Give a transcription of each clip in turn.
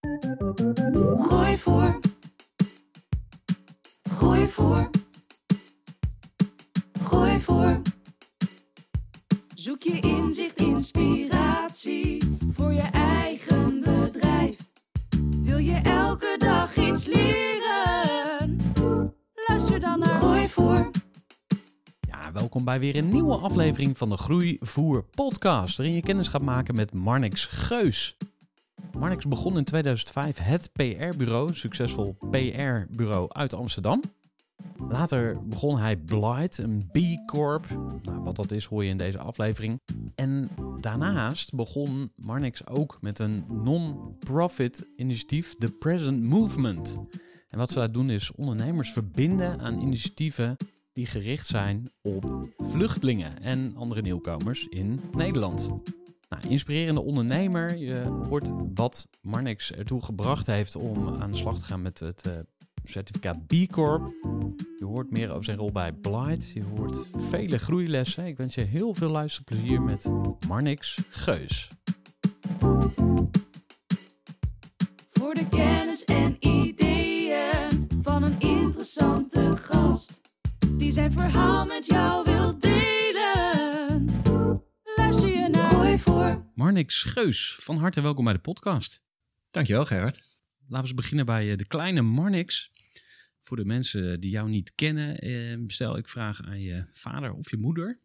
Gooi voor. Gooi voor. Gooi voor. Zoek je inzicht, inspiratie voor je eigen bedrijf. Wil je elke dag iets leren? Luister dan naar Gooi voor. Ja, welkom bij weer een nieuwe aflevering van de Groeivoer podcast, waarin je kennis gaat maken met Marnix Geus. Marnix begon in 2005 het PR-bureau, succesvol PR-bureau uit Amsterdam. Later begon hij Blight, een B Corp. Nou, wat dat is hoor je in deze aflevering. En daarnaast begon Marnix ook met een non-profit initiatief, The Present Movement. En wat ze daar doen is ondernemers verbinden aan initiatieven die gericht zijn op vluchtelingen en andere nieuwkomers in Nederland. Inspirerende ondernemer. Je hoort wat Marnix ertoe gebracht heeft om aan de slag te gaan met het uh, certificaat B Corp. Je hoort meer over zijn rol bij Blight. Je hoort vele groeilessen. Ik wens je heel veel luisterplezier met Marnix Geus. Voor de kennis en ideeën van een interessante gast. Die zijn verhaal met jou Marnix Geus, van harte welkom bij de podcast. Dankjewel Gerard. Laten we eens beginnen bij eh, de kleine Marnix. Voor de mensen die jou niet kennen, eh, stel ik vraag aan je vader of je moeder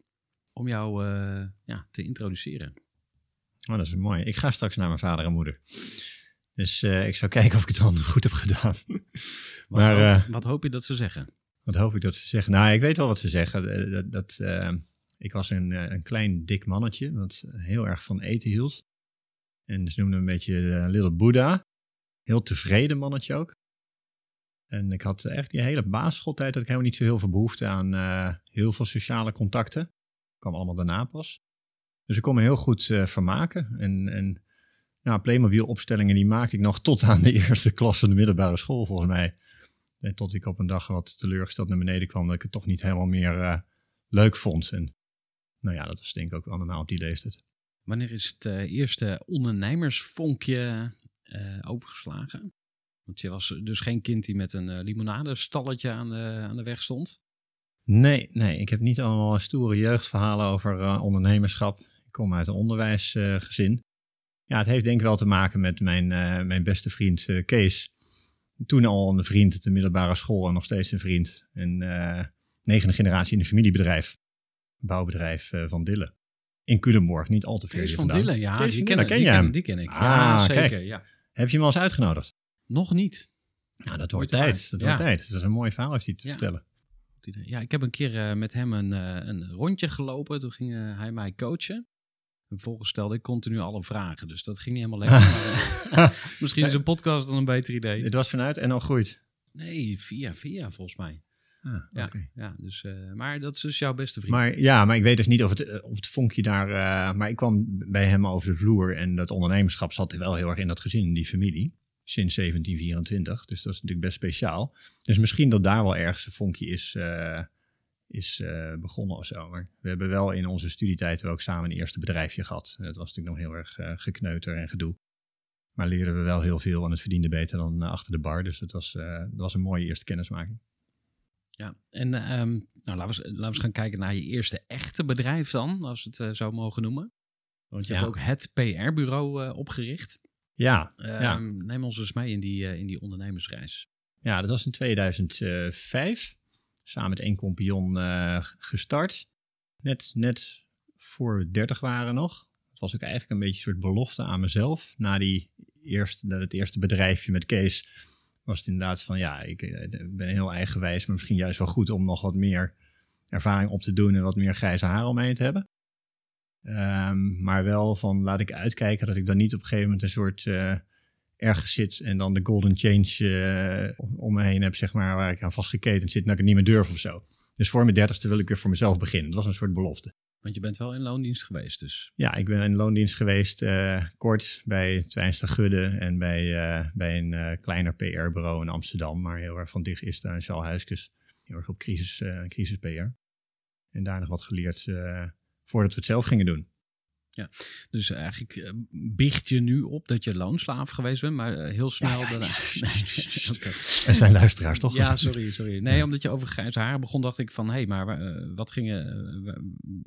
om jou eh, ja, te introduceren. Oh, dat is mooi. Ik ga straks naar mijn vader en moeder. Dus uh, ik zou kijken of ik het dan goed heb gedaan. Wat, maar hoop, uh, wat hoop je dat ze zeggen? wat hoop ik dat ze zeggen? Nou, ik weet wel wat ze zeggen. Dat, dat, ik was een, een klein dik mannetje, wat heel erg van eten hield. En ze noemden me een beetje Little Buddha. Heel tevreden mannetje ook. En ik had echt die hele basisschooltijd dat ik helemaal niet zo heel veel behoefte aan uh, heel veel sociale contacten. Dat kwam allemaal daarna pas. Dus ik kon me heel goed vermaken. En, en nou, Playmobil opstellingen die maakte ik nog tot aan de eerste klas van de middelbare school volgens mij. En tot ik op een dag wat teleurgesteld naar beneden kwam dat ik het toch niet helemaal meer leuk vond. En nou ja, dat was denk ik ook wel normaal op die leeftijd. Wanneer is het eerste ondernemersvonkje overgeslagen? Want je was dus geen kind die met een uh, limonadestalletje aan de, aan de weg stond? Nee, nee. Ik heb niet allemaal stoere jeugdverhalen over ondernemerschap. Ik kom uit een onderwijsgezin. Ja, het heeft denk ik wel te maken met mijn, mijn beste vriend Kees. Toen al een vriend uit de middelbare school en nog steeds een vriend. En negende generatie in een familiebedrijf. Bouwbedrijf van Dille. In Culemborg, niet al te ver Kees van vandaan. Dille, ja, Kees die, ken, Dille, die, ken je ken, hem? die ken ik. Ah, ja, zeker. kijk. Ja. Heb je hem al eens uitgenodigd? Nog niet. Nou, dat wordt tijd. Dat Ja. wordt tijd. Dat is een mooi verhaal heeft hij te Ja. vertellen. Ja, ik heb een keer uh, met hem een, uh, een rondje gelopen. Toen ging uh, hij mij coachen. En vervolgens stelde ik continu alle vragen. Dus dat ging niet helemaal lekker. misschien is een podcast dan een beter idee. Dit was vanuit en al groeit. Nee, via via volgens mij. Ah, Ja, ja dus, maar dat is dus jouw beste vriend. Maar ja, maar ik weet dus niet of het, of het vonkje daar. Uh, maar ik kwam bij hem over de vloer en dat ondernemerschap zat wel heel erg in dat gezin, in die familie. Sinds 1724. Dus dat is natuurlijk best speciaal. Dus misschien dat daar wel ergens een vonkje is, uh, is begonnen of zo. Maar we hebben wel in onze studietijd ook samen een eerste bedrijfje gehad. Dat was natuurlijk nog heel erg gekneuter en gedoe. Maar leerden we wel heel veel en het verdiende beter dan achter de bar. Dus dat was, dat was een mooie eerste kennismaking. Ja, en um, nou, laten, we, laten we eens gaan kijken naar je eerste echte bedrijf dan, als we het uh, zo mogen noemen. Want je Ja. hebt ook het PR-bureau uh, opgericht. Ja, Ehm, ja. Neem ons eens mee in die, eh, in die ondernemersreis. ja, dat was in 2005. Samen met één compagnon eh, gestart. Net, net voor we 30 waren nog. Het was ook eigenlijk een beetje een soort belofte aan mezelf. Na, die eerste, na het eerste bedrijfje met Kees was het inderdaad van... Ja, ik eh, ben heel eigenwijs, maar misschien juist wel goed om nog wat meer ervaring op te doen... en wat meer grijze haar om me heen te hebben. Ehm, maar wel van laat ik uitkijken dat ik dan niet op een gegeven moment een soort... eh, ergens zit en dan de golden change om- om me heen heb, zeg maar, waar ik aan vastgeketend zit en dat ik het niet meer durf of zo. Dus voor mijn dertigste wil ik weer voor mezelf beginnen. Dat was een soort belofte. Want je bent wel in loondienst geweest, dus. Ja, ik ben in loondienst geweest, eh, kort bij Twijnster Gudde en bij, eh, bij een eh, kleiner PR-bureau in Amsterdam, maar heel erg van dicht is daar Charles Huiskes. Heel erg op crisis, crisis PR. En daar nog wat geleerd voordat we het zelf gingen doen. Dus eigenlijk eh, biecht je nu op dat je loonslaaf geweest bent, maar eh, heel snel ja, daarna. Er zijn luisteraars, toch? Ja, sorry, sorry. Nee, omdat je over grijze haren begon, dacht ik van, hé, maar eh, wat ging je, wa-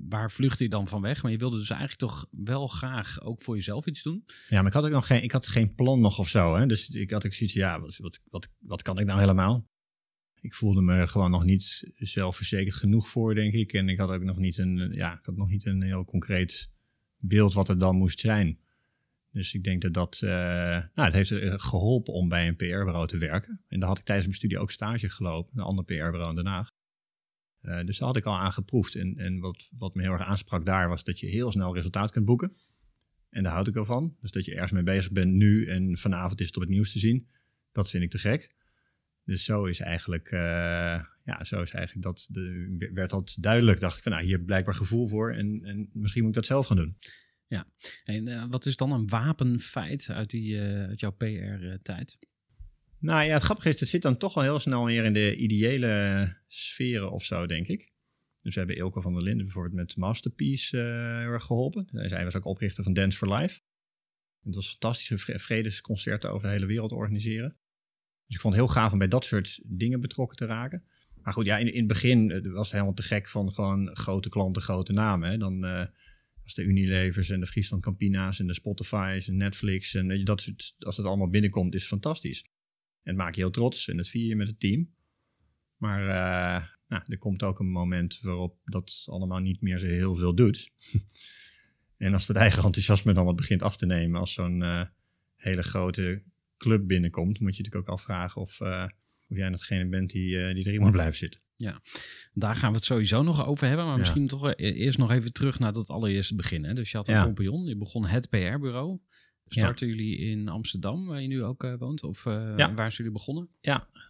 waar vluchtte je dan van weg? Maar je wilde dus eigenlijk toch wel graag ook voor jezelf iets doen? Ja, maar ik had ook nog geen, ik had geen plan nog of zo. Hè? Dus ik had ook zoiets, ja, wat, wat, wat, wat kan ik nou helemaal? Ik voelde me er gewoon nog niet zelfverzekerd genoeg voor, denk ik. En ik had ook nog niet een, ja, ik had nog niet een heel concreet beeld wat het dan moest zijn. Dus ik denk dat dat, eh, nou, het heeft er geholpen om bij een PR-bureau te werken. En daar had ik tijdens mijn studie ook stage gelopen, een ander PR-bureau in Den Haag. Eh, dus daar had ik al aan geproefd. En, en wat, wat me heel erg aansprak daar was dat je heel snel resultaat kunt boeken. En daar houd ik wel van. Dus dat je ergens mee bezig bent nu en vanavond is het op het nieuws te zien. Dat vind ik te gek. Dus zo is eigenlijk, eh, ja, zo is eigenlijk dat, de, werd dat duidelijk. Dacht ik van, nou, hier heb ik blijkbaar gevoel voor en, en misschien moet ik dat zelf gaan doen. En eh, wat is dan een wapenfeit uit, die, eh, uit jouw PR-tijd? Nou ja, het grappige is, het zit dan toch wel heel snel weer in de ideële sferen of zo, denk ik. Dus we hebben Ilko van der Linden bijvoorbeeld met Masterpiece erg geholpen. Zij was ook oprichter van Dance for Life. Het was fantastische vre- vredesconcerten over de hele wereld organiseren. Dus ik vond het heel gaaf om bij dat soort dingen betrokken te raken. Maar goed, ja, in, in het begin eh, was het helemaal te gek van gewoon grote klanten, grote namen. Hè. Dan eh, was de Unilevers en de Friesland Campina's en de Spotify's en Netflix. En je, dat soort, als dat allemaal binnenkomt, is fantastisch. En het maakt je heel trots en dat vier je met het team. Maar eh, nou, er komt ook een moment waarop dat allemaal niet meer zo heel veel doet. en als het eigen enthousiasme dan wat begint af te nemen als zo'n eh, hele grote club binnenkomt, moet je natuurlijk ook afvragen of, eh, of jij datgene bent die, eh, die erin moet blijven zitten. Daar gaan we het sowieso nog over hebben, maar Ja. misschien toch e- eerst nog even terug naar dat allereerste begin. Hè? Dus je had een Ja. compagnon, je begon het PR-bureau. Starten jullie in Amsterdam, waar je nu ook eh, woont? Of eh, Ja. waar zijn jullie begonnen?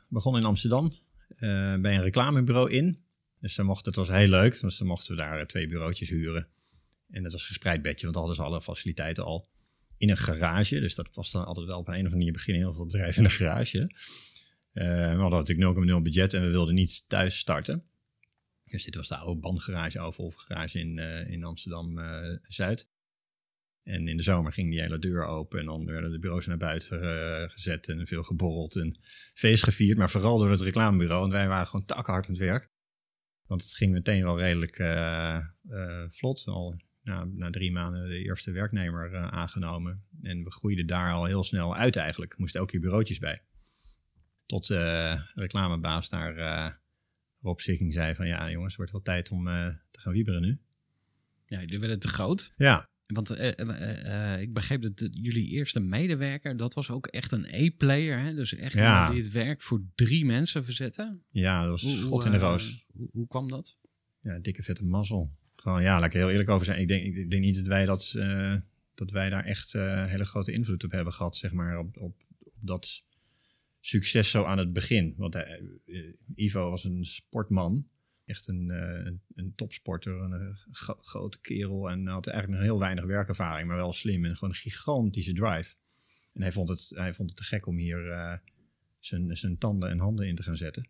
begon in Amsterdam eh, bij een reclamebureau in. Dus dan mocht, het was heel leuk, dus dan mochten we daar twee bureautjes huren. En dat was gespreid bedje, want dan hadden ze alle faciliteiten al in een garage. Dus dat was dan altijd wel op een of andere manier beginnen heel veel bedrijven in een garage. Eh, we hadden natuurlijk 0,0 budget en we wilden niet thuis starten. Dus dit was de oude bandgarage, oude garage in, eh, in Amsterdam-Zuid. en in de zomer ging die hele deur open en dan werden de bureaus naar buiten eh, gezet en veel geborreld en feest gevierd. Maar vooral door het reclamebureau, want wij waren gewoon takhard aan het werk. Want het ging meteen wel redelijk eh, eh, vlot. Al na, na drie maanden de eerste werknemer eh, aangenomen. En we groeiden daar al heel snel uit eigenlijk. Er moesten elke keer bureautjes bij. Tot eh reclamebaas daar eh Rob Sikking zei van... Ja jongens, het wordt wel tijd om eh, te gaan wieberen nu. Ja, jullie werden te groot. Ja, Want ik begreep dat de- jullie eerste medewerker, dat was ook echt een E-player. Hè? Dus echt Ja. die het werk voor drie mensen verzette. ja dat was Hoe- schot in de roos. hoe, hoe kwam dat? Ja, dikke vette mazzel. Gewoon, ja, laat ik er heel eerlijk over zijn. Ik denk, ik denk niet dat wij, dat, dat wij daar echt hele grote invloed op hebben gehad, zeg maar, op, op, op dat succes zo aan het begin. Want hij- eh, Ivo was een sportman, echt een, eh, een, een topsporter, een eh, gro- grote kerel en had eigenlijk nog heel weinig werkervaring, maar wel slim en gewoon een gigantische drive. En hij vond het, hij vond het te gek om hier eh, zijn, zijn tanden en handen in te gaan zetten.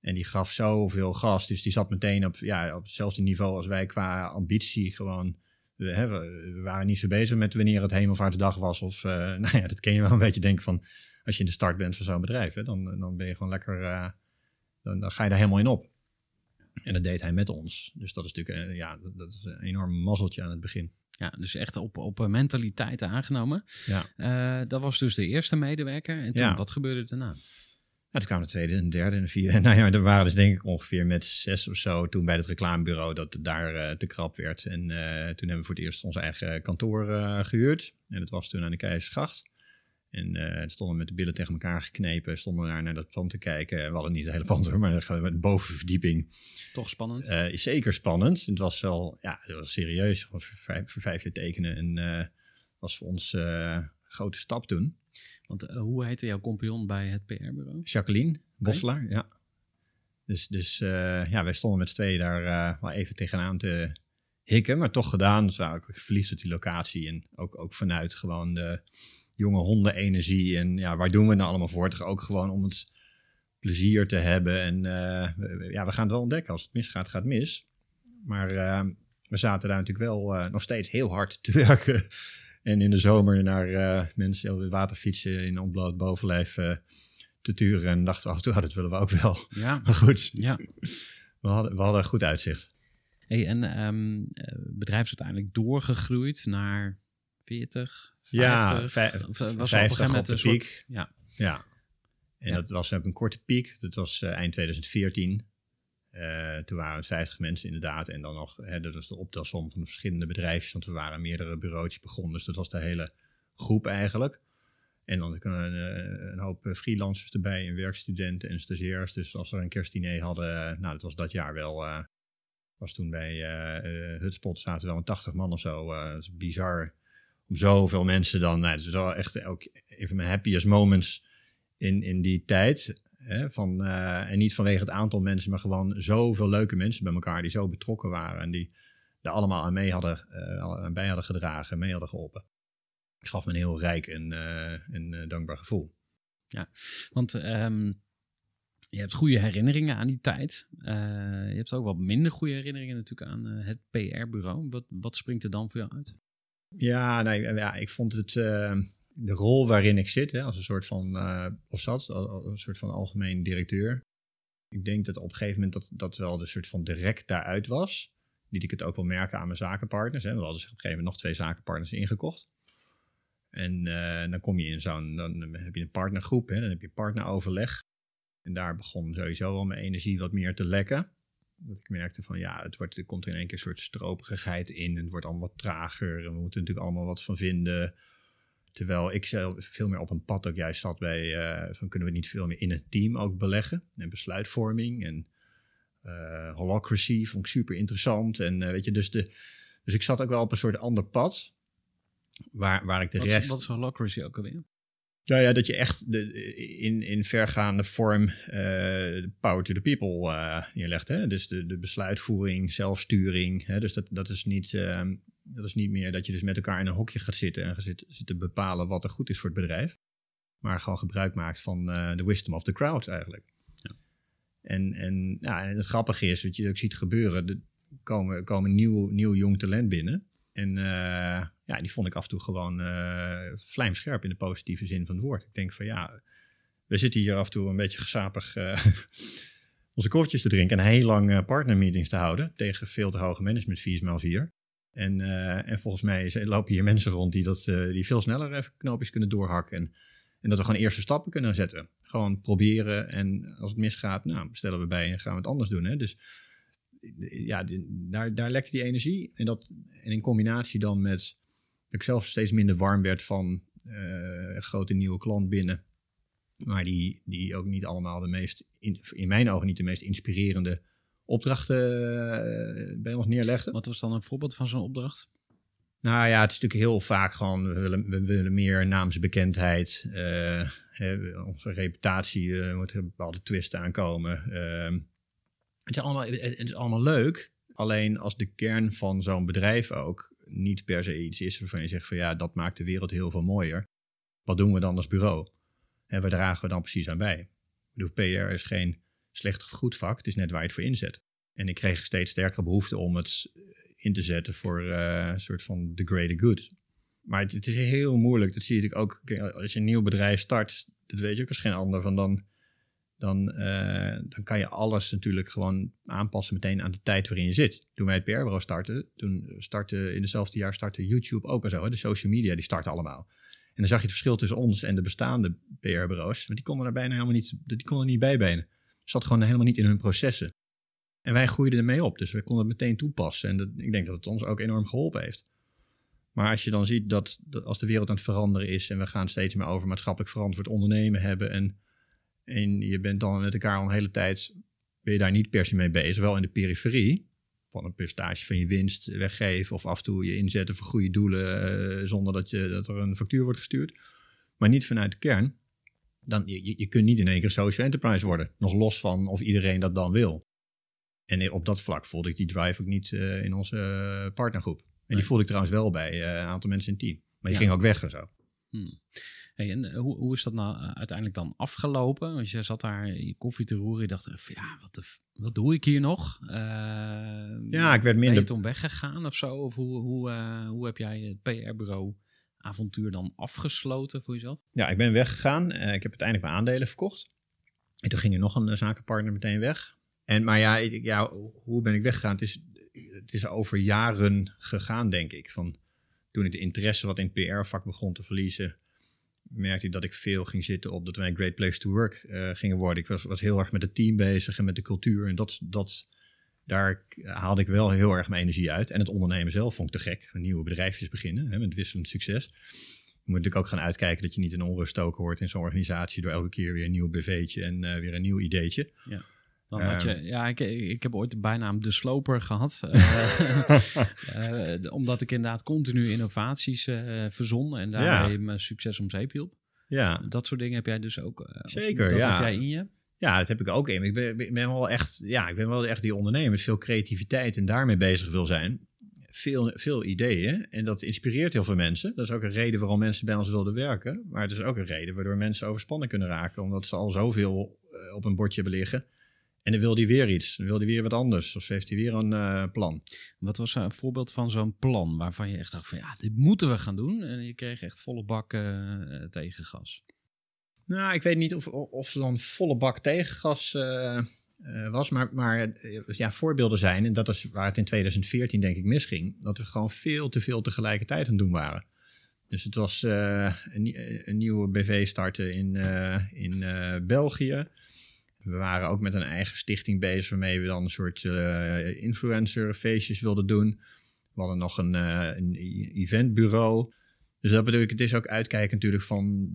En die gaf zoveel gas. Dus die zat meteen op, ja, op hetzelfde niveau als wij qua ambitie. Gewoon, we, hè, we waren niet zo bezig met wanneer het hemelvaartsdag was. Of, eh, nou ja, dat ken je wel een beetje denken van... Als je in de start bent van zo'n bedrijf, hè, dan, dan ben je gewoon lekker... eh, dan, dan ga je daar helemaal in op. En dat deed hij met ons. Dus dat is natuurlijk eh, ja, dat, dat is een enorm mazzeltje aan het begin. Ja, dus echt op, op eh, mentaliteiten aangenomen. Ja. Dat was dus de eerste medewerker. En toen, Ja. wat gebeurde er daarna? Ja, toen kwamen de tweede, en de derde en de vierde. Nou ja, er waren dus denk ik ongeveer met zes of zo toen bij het reclamebureau dat het daar te krap werd. En toen hebben we voor het eerst ons eigen kantoor eh, gehuurd. En dat was toen aan de Keizersgracht. En eh stonden met de billen tegen elkaar geknepen, stonden we daar naar dat pand te kijken. We hadden niet het hele pand hoor, maar de bovenverdieping. Toch spannend. Eh, is zeker spannend. Het was wel, ja, het was serieus. Voor vijf, voor vijf jaar tekenen. En eh was voor ons een grote stap toen. Want hoe heette jouw compagnon bij het PR-bureau? Jacqueline Bosselaar, ja. Dus, dus ja, wij stonden met z'n tweeën daar wel even tegenaan te hikken, maar toch gedaan. Dus we waren ook verliefd op die locatie en ook, ook vanuit gewoon de jonge hondenenergie. En ja, waar doen we nou allemaal voor? Toch ook gewoon om het plezier te hebben. En eh, ja, we gaan het wel ontdekken. Als het misgaat, gaat het mis. Maar eh, we zaten daar natuurlijk wel eh, nog steeds heel hard te werken. En in de zomer naar mensen waterfietsen in ontbloot bovenlijf te turen. En dachten we af en toe, oh, dat willen we ook wel. Ja, Maar goed, ja. we hadden, we hadden goed uitzicht. Hey, en ehm, het bedrijf is uiteindelijk doorgegroeid naar 40, 50. Ja, vij- Of, eh, was op een 50 gegeven moment op de een soort- piek. Ja, Ja. En Ja. dat was ook een korte piek. Dat was eh, eind 2014. Eh, toen waren het 50 mensen inderdaad. En dan nog, hè, dat was de optelsom van de verschillende bedrijfjes. Want we waren meerdere bureautjes begonnen. Dus dat was de hele groep eigenlijk. En dan kunnen een, een hoop freelancers erbij. En werkstudenten en stagiairs. Dus als we een kerstdiner hadden. nou, dat was dat jaar wel. eh, was toen bij Hutspot zaten wel een 80 man of zo. dat is bizar. Om zoveel mensen dan. Nou, is wel echt ook een van mijn happiest moments in, in die tijd. Hè, van, eh, en niet vanwege het aantal mensen, maar gewoon zoveel leuke mensen bij elkaar die zo betrokken waren en die er allemaal aan mee hadden, aan bij hadden gedragen, mee hadden geholpen. Het gaf me een heel rijk en, eh, dankbaar gevoel. want ehm, je hebt goede herinneringen aan die tijd. Je hebt ook wat minder goede herinneringen natuurlijk aan het PR-bureau. Wat, wat springt er dan voor jou uit? Ja, nee, ja, ik vond het eh, de rol waarin ik zit, hè, als een soort van, eh, of zat, een soort van algemeen directeur. Ik denk dat op een gegeven moment dat, dat wel de soort van direct daaruit was. Liet ik het ook wel merken aan mijn zakenpartners. Hè. We hadden op een gegeven moment nog twee zakenpartners ingekocht. En eh, dan kom je in zo'n, dan heb je een partnergroep, hè, dan heb je partneroverleg. En daar begon sowieso wel mijn energie wat meer te lekken. Dat ik merkte van ja, het wordt, er komt in één keer een soort stroperigheid in. En het wordt allemaal wat trager. En we moeten natuurlijk allemaal wat van vinden. Terwijl ik zelf veel meer op een pad ook juist zat bij eh, van kunnen we niet veel meer in het team ook beleggen. En besluitvorming en eh holacracy vond ik super interessant. En eh, weet je, dus, de, dus ik zat ook wel op een soort ander pad. Waar, waar ik de Wat, rest... wat is holacracy ook alweer? Ja, ja, dat je echt de, in, in vergaande vorm eh, power to the people eh neerlegt. Hè? Dus de, de besluitvoering, zelfsturing. Hè? Dus dat, dat, is niet, ehm, dat is niet meer dat je dus met elkaar in een hokje gaat zitten en gaat zitten, zitten bepalen wat er goed is voor het bedrijf. Maar gewoon gebruik maakt van eh, de wisdom of the crowd eigenlijk. En, en, ja, en het grappige is, wat je ook ziet gebeuren, er komen, komen nieuw, nieuw jong talent binnen. En eh, ja, die vond ik af en toe gewoon eh vlijmscherp in de positieve zin van het woord. Ik denk van ja, we zitten hier af en toe een beetje gesapig eh, onze koffietjes te drinken en heel lang partnermeetings te houden tegen veel te hoge management fees maal vier. En, en volgens mij lopen hier mensen rond die, dat, die veel sneller even knoopjes kunnen doorhakken. En, en dat we gewoon eerste stappen kunnen zetten. Gewoon proberen en als het misgaat, nou, stellen we bij en gaan we het anders doen. Hè? Dus ja, daar, daar lekt die energie. En, dat, en in combinatie dan met dat ik zelf steeds minder warm werd van eh, grote nieuwe klant binnen. Maar die, die ook niet allemaal de meest, in, in mijn ogen niet de meest inspirerende opdrachten eh, bij ons neerlegden. Wat was dan een voorbeeld van zo'n opdracht? Nou ja, het is natuurlijk heel vaak gewoon, we willen, we willen meer naamsbekendheid. eh, hè, onze reputatie, moet er een bepaalde twist aankomen. Het, is allemaal, is allemaal leuk. Alleen als de kern van zo'n bedrijf ook niet per se iets is waarvan je zegt van ja, dat maakt de wereld heel veel mooier. Wat doen we dan als bureau? En waar dragen we dan precies aan bij? Ik PR is geen slecht of goed vak, het is net waar je het voor inzet. En ik kreeg steeds sterkere behoefte om het in te zetten voor eh, een soort van the greater good. Maar het, is heel moeilijk. Dat zie natuurlijk ook als je een nieuw bedrijf start. Dat weet je ook als geen ander. Van dan, dan, eh, dan kan je alles natuurlijk gewoon aanpassen meteen aan de tijd waarin je zit. Toen wij het PR-bureau startten, toen startte in hetzelfde jaar startte YouTube ook al zo. Hè? De social media, die starten allemaal. En dan zag je het verschil tussen ons en de bestaande PR-bureaus. Maar die konden daar bijna helemaal niet, die konden niet bijbenen. Zat gewoon helemaal niet in hun processen. En wij groeiden ermee op, dus we konden het meteen toepassen. En dat, ik denk dat het ons ook enorm geholpen heeft. Maar als je dan ziet dat, dat als de wereld aan het veranderen is en we gaan steeds meer over maatschappelijk verantwoord ondernemen hebben en, en je bent dan met elkaar al een hele tijd, ben je daar niet per se mee bezig, wel in de periferie, van een percentage van je winst weggeven of af en toe je inzetten voor goede doelen eh, zonder dat, je, dat er een factuur wordt gestuurd, maar niet vanuit de kern, dan je, je kunt niet in één keer social enterprise worden, nog los van of iedereen dat dan wil. En op dat vlak voelde ik die drive ook niet uh, in onze uh, partnergroep. En Nee. die voelde ik trouwens wel bij uh, een aantal mensen in het team. Maar die Ja. ging ook weg en zo. Hmm. Hey, en eh, hoe, hoe is dat nou eh, uiteindelijk dan afgelopen? Want je zat daar je koffie te roeren. Je dacht, eh, van, ja, wat, de, wat doe ik hier nog? Eh, Ja, ik werd Ben je minder... toen weggegaan of zo? Of hoe, hoe, hoe heb jij het PR-bureau avontuur dan afgesloten voor jezelf? Ja, ik ben weggegaan. Ik heb uiteindelijk mijn aandelen verkocht. En toen ging er nog een zakenpartner meteen weg. En, maar ja, ik- ja, hoe ben ik weggegaan? Het is, het is over jaren gegaan, denk ik. Van, toen ik de interesse wat in het PR-vak begon te verliezen, merkte ik dat ik veel ging zitten op dat wij een great place to work eh, gingen worden. Ik was, heel erg met het team bezig en met de cultuur. En dat, dat, daar haalde ik wel heel erg mijn energie uit. En het ondernemen zelf vond ik te gek. Nieuwe bedrijfjes beginnen, hè, met wisselend succes. Je moet natuurlijk ook gaan uitkijken dat je niet in onrust stoken wordt in zo'n organisatie door elke keer weer een nieuw BV'tje en eh, weer een nieuw ideetje. Dan had je, Ehm. ja, ik, ik heb ooit de bijnaam de sloper gehad. eh, eh, omdat ik inderdaad continu innovaties eh verzon en daarmee mijn succes om zeep hielp. Ja, Dat soort dingen heb jij dus ook. Zeker, dat ja. heb jij in je. ja, dat heb ik ook in. Ik ben, ben wel echt, ja, ik ben wel echt die ondernemer veel creativiteit en daarmee bezig wil zijn. Veel, veel ideeën en dat inspireert heel veel mensen. Dat is ook een reden waarom mensen bij ons wilden werken. Maar het is ook een reden waardoor mensen overspannen kunnen raken. Omdat ze al zoveel op een bordje hebben liggen. En dan wil die weer iets. Dan wil die weer wat anders. Of heeft hij weer een eh, plan. Wat was een voorbeeld van zo'n plan waarvan je echt dacht van ja, dit moeten we gaan doen. En je kreeg echt volle bak eh, tegengas. Nou, ik weet niet of, of er dan volle bak tegengas eh, eh, was. Maar, maar eh, ja, voorbeelden zijn, en dat is waar het in 2014 denk ik misging, dat we gewoon veel te veel tegelijkertijd aan het doen waren. Dus het was eh, een, een nieuwe BV starten in, eh, in eh, België. We waren ook met een eigen stichting bezig waarmee we dan een soort eh influencer feestjes wilden doen. We hadden nog een, eh, een e- eventbureau. Dus dat bedoel ik, het is ook uitkijken natuurlijk van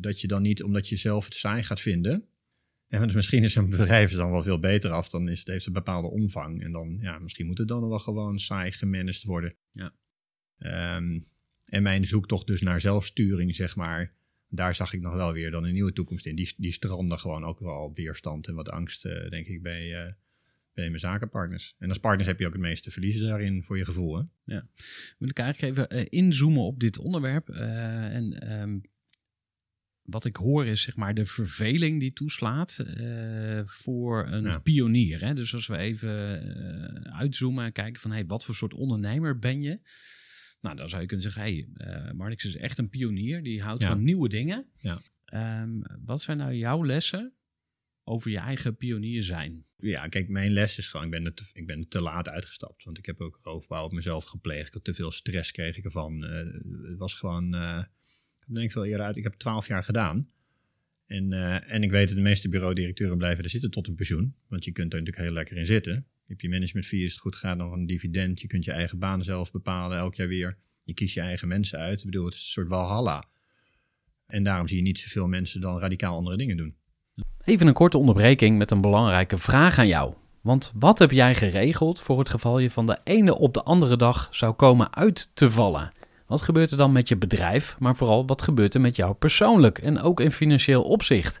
dat je dan niet, omdat je zelf het saai gaat vinden. En dus misschien is een bedrijf dan wel veel beter af, dan is het, heeft het een bepaalde omvang. En dan, ja, misschien moet het dan wel gewoon saai gemanaged worden. Ja. Ehm, en mijn zoektocht dus naar zelfsturing, zeg maar, daar zag ik nog wel weer dan een nieuwe toekomst in. Die, die stranden gewoon ook wel weerstand en wat angst, eh, denk ik, bij, eh, bij mijn zakenpartners. En als partners heb je ook het meeste verliezen daarin, voor je gevoel. Hè? Wil ik eigenlijk even eh, inzoomen op dit onderwerp. en ehm, wat ik hoor is zeg maar de verveling die toeslaat voor een Ja. pionier. Hè? Dus als we even uitzoomen en kijken van hey, wat voor soort ondernemer ben je? Nou, dan zou je kunnen zeggen, hey, eh Marnix is echt een pionier. Die houdt Ja. van nieuwe dingen. Ja. Ehm, wat zijn nou jouw lessen over je eigen pionier zijn? Ja, kijk, mijn les is gewoon, ik ben, er te, ik ben te laat uitgestapt. Want ik heb ook roofbouw op mezelf gepleegd. Ik had te veel stress, kreeg ik ervan. Eh, het was gewoon, eh, ik denk veel eerder uit. Ik heb twaalf jaar gedaan. En, en ik weet dat de meeste bureaudirecteuren blijven er zitten tot een pensioen. Want je kunt er natuurlijk heel lekker in zitten. Je hebt je management fee, als het goed gaat, nog een dividend. Je kunt je eigen baan zelf bepalen, elk jaar weer. Je kiest je eigen mensen uit. Ik bedoel, het is een soort walhalla. En daarom zie je niet zoveel mensen dan radicaal andere dingen doen. Even een korte onderbreking met een belangrijke vraag aan jou. Want wat heb jij geregeld voor het geval je van de ene op de andere dag zou komen uit te vallen? Wat gebeurt er dan met je bedrijf, maar vooral wat gebeurt er met jou persoonlijk en ook in financieel opzicht?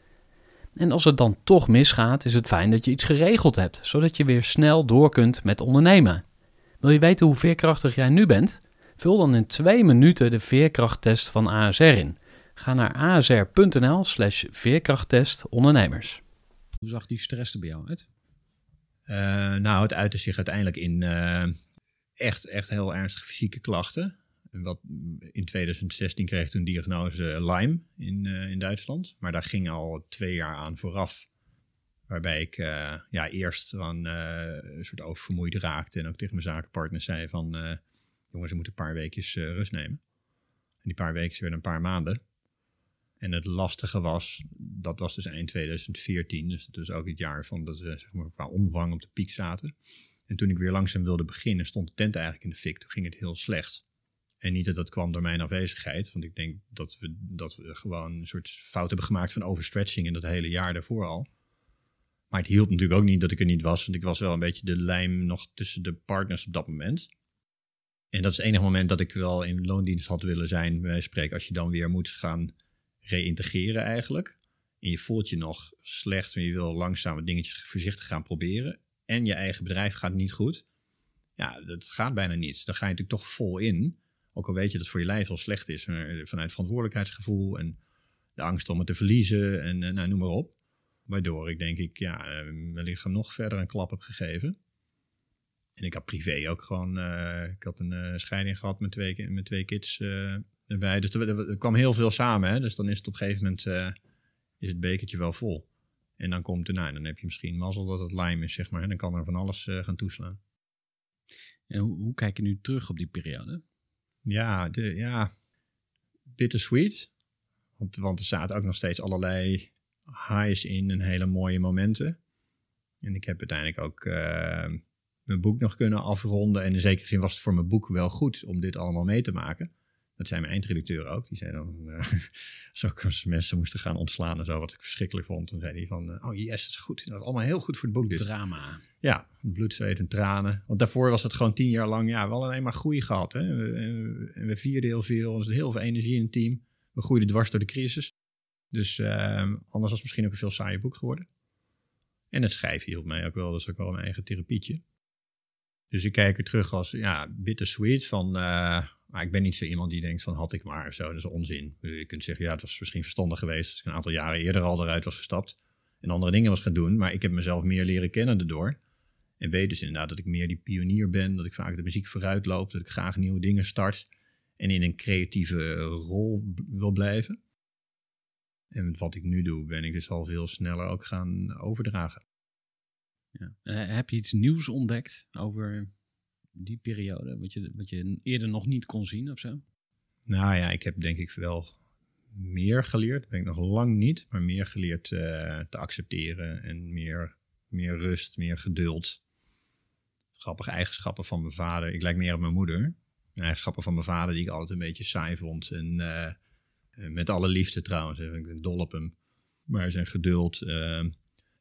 En als het dan toch misgaat, is het fijn dat je iets geregeld hebt, zodat je weer snel door kunt met ondernemen. Wil je weten hoe veerkrachtig jij nu bent? Vul dan in twee minuten de veerkrachttest van ASR in. Ga naar asr.nl slash veerkrachttest ondernemers. Hoe zag die stress er bij jou uit? Uh, nou, het uitte zich uiteindelijk in uh, echt, echt heel ernstige fysieke klachten. In 2016 kreeg toen diagnose Lyme in, uh, in Duitsland. Maar daar ging al twee jaar aan vooraf. Waarbij ik ja, eerst aan, een soort oververmoeid raakte. En ook tegen mijn zakenpartner zei van... jongens, ze moeten een paar weekjes rust nemen. En die paar weken werden een paar maanden. En het lastige was, dat was dus eind 2014, dus dat ook het jaar van dat we zeg maar, qua omvang op de piek zaten. En toen ik weer langzaam wilde beginnen, stond de tent eigenlijk in de fik. Toen ging het heel slecht. En niet dat dat kwam door mijn afwezigheid, want ik denk dat we, dat we gewoon een soort fout hebben gemaakt van overstretching in dat hele jaar daarvoor al. Maar het hielp natuurlijk ook niet dat ik er niet was, want ik was wel een beetje de lijm nog tussen de partners op dat moment. En dat is het enige moment dat ik wel in loondienst had willen zijn, wij spreken, als je dan weer moet gaan reïntegreren eigenlijk. En je voelt je nog slecht, maar je wil langzaam dingetjes voorzichtig gaan proberen. En je eigen bedrijf gaat niet goed. Ja, dat gaat bijna niet. Dan ga je natuurlijk toch vol in. Ook al weet je dat voor je lijf wel slecht is. Vanuit verantwoordelijkheidsgevoel en de angst om het te verliezen en nou, noem maar op. Waardoor ik denk ik, ja, eh, mijn lichaam nog verder een klap heb gegeven. En ik had privé ook gewoon, ik had een scheiding gehad met twee, met twee kids erbij. Dus er, kwam heel veel samen. Hè? Dus dan is het op een gegeven moment is het bekertje wel vol. En dan komt er, nou, dan heb je misschien mazzel dat het lijm is, zeg maar. En dan kan er van alles gaan toeslaan. En hoe, hoe, kijk je nu terug op die periode? Ja, de, ja bittersweet. Want, want er zaten ook nog steeds allerlei highs in en hele mooie momenten. En ik heb uiteindelijk ook uh, mijn boek nog kunnen afronden. En in zekere zin was het voor mijn boek wel goed om dit allemaal mee te maken. Dat zijn mijn eindredacteur ook. Die zei dan, uh, als mensen moesten gaan ontslaan en zo, wat ik verschrikkelijk vond. Dan zei hij van, uh, oh yes, dat is goed. Dat is allemaal heel goed voor het boek dit. Drama. Ja, bloed, zweet en tranen. Want daarvoor was het gewoon tien jaar lang, ja, wel alleen maar groei gehad. Hè? En we, we vierden heel veel, er zat heel veel energie in het team. We groeiden dwars door de crisis. Dus uh, anders was het misschien ook een veel saaie boek geworden. En het schrijven hielp mij ook wel, dat is ook wel een eigen therapietje. Dus ik kijk er terug als, ja, bittersweet van... Uh, maar ik ben niet zo iemand die denkt van had ik maar of zo, dat is onzin. Je kunt zeggen, ja, het was misschien verstandig geweest als ik een aantal jaren eerder al eruit was gestapt en andere dingen was gaan doen. Maar ik heb mezelf meer leren kennen daardoor. En weet dus inderdaad dat ik meer die pionier ben, dat ik vaak de muziek vooruit loop, dat ik graag nieuwe dingen start en in een creatieve rol wil blijven. En wat ik nu doe, ben ik dus al veel sneller ook gaan overdragen. Ja. heb je iets nieuws ontdekt over die periode? Wat je, wat je eerder nog niet kon zien of zo? Nou ja, ik heb denk ik wel meer geleerd. Ben ik nog lang niet, maar meer geleerd uh, te accepteren en meer, meer rust, meer geduld. Grappige eigenschappen van mijn vader. Ik lijk meer op mijn moeder. Eigenschappen van mijn vader die ik altijd een beetje saai vond. En uh, met alle liefde trouwens, ik ben dol op hem. Maar zijn geduld, uh,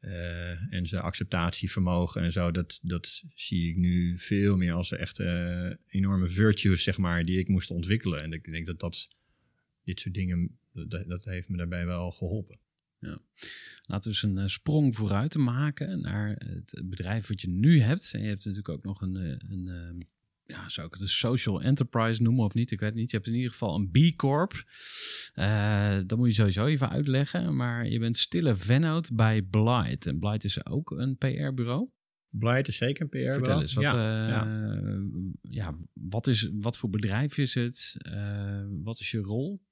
uh, en zijn acceptatievermogen en zo, dat, dat zie ik nu veel meer als echt uh, enorme virtues, zeg maar, die ik moest ontwikkelen. En ik denk dat, dat dit soort dingen, dat, dat heeft me daarbij wel geholpen. Ja. Laten we eens een uh, sprong vooruit maken naar het bedrijf wat je nu hebt. En je hebt natuurlijk ook nog een, een ja, zou ik het een social enterprise noemen of niet? Ik weet het niet. Je hebt in ieder geval een B Corp. Uh, dat moet je sowieso even uitleggen. Maar je bent stille vennoot bij Blight. En Blight is ook een PR-bureau. Blight is zeker een PR-bureau. Vertel eens, wat, ja, uh, ja. ja, wat, is, wat voor bedrijf is het? Uh, wat is je rol?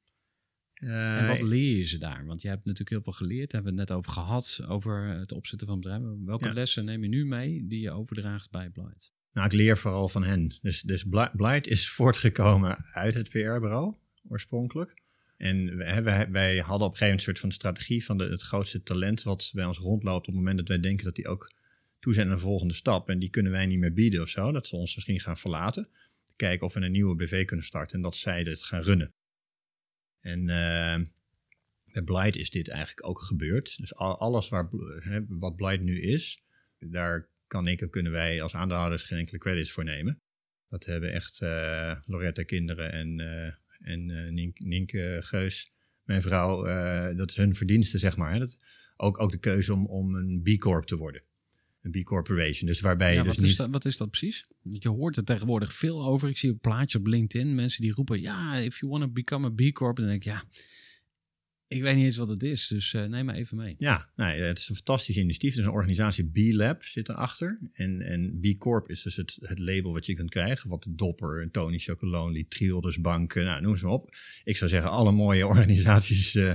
en wat leer je ze daar? Want je hebt natuurlijk heel veel geleerd. Daar hebben we het net over gehad, over het opzetten van bedrijven. Welke lessen neem je nu mee die je overdraagt bij Blight? Nou, ik leer vooral van hen. Dus, dus Blight is voortgekomen uit het PR-bureau, oorspronkelijk. En wij, wij, hadden op een gegeven moment een soort van strategie van de, het grootste talent wat bij ons rondloopt op het moment dat wij denken dat die ook toe zijn naar een volgende stap. En die kunnen wij niet meer bieden of zo. Dat ze ons misschien gaan verlaten. Kijken of we een nieuwe BV kunnen starten en dat zij het gaan runnen. En uh, bij Blight is dit eigenlijk ook gebeurd. Dus alles waar, wat Blight nu is, daar kan ik en kunnen wij als aandeelhouders geen enkele credits voor nemen. Dat hebben echt uh, Loretta Kinderen en, uh, en uh, Nienke Geus, mijn vrouw, dat is hun verdienste, zeg maar. Hè. Dat, ook, ook de keuze om, om een B Corp te worden. Een B Corporation. Dus waarbij Ja, je dus wat, niet... is dat, wat is dat precies? Je hoort er tegenwoordig veel over. Ik zie een plaatje op LinkedIn. Mensen die roepen, ja, if you want to become a B Corp. Dan denk ik, ja, ik weet niet eens wat het is. Dus eh, neem maar even mee. Ja, nou, ja, het is een fantastisch initiatief. Er is een organisatie, B-Lab, zit erachter. En, en B Corp is dus het, het label wat je kunt krijgen. Wat Dopper, Tony Chocolonely, Triodos Bank, nou, noem ze maar op. Ik zou zeggen, alle mooie organisaties eh,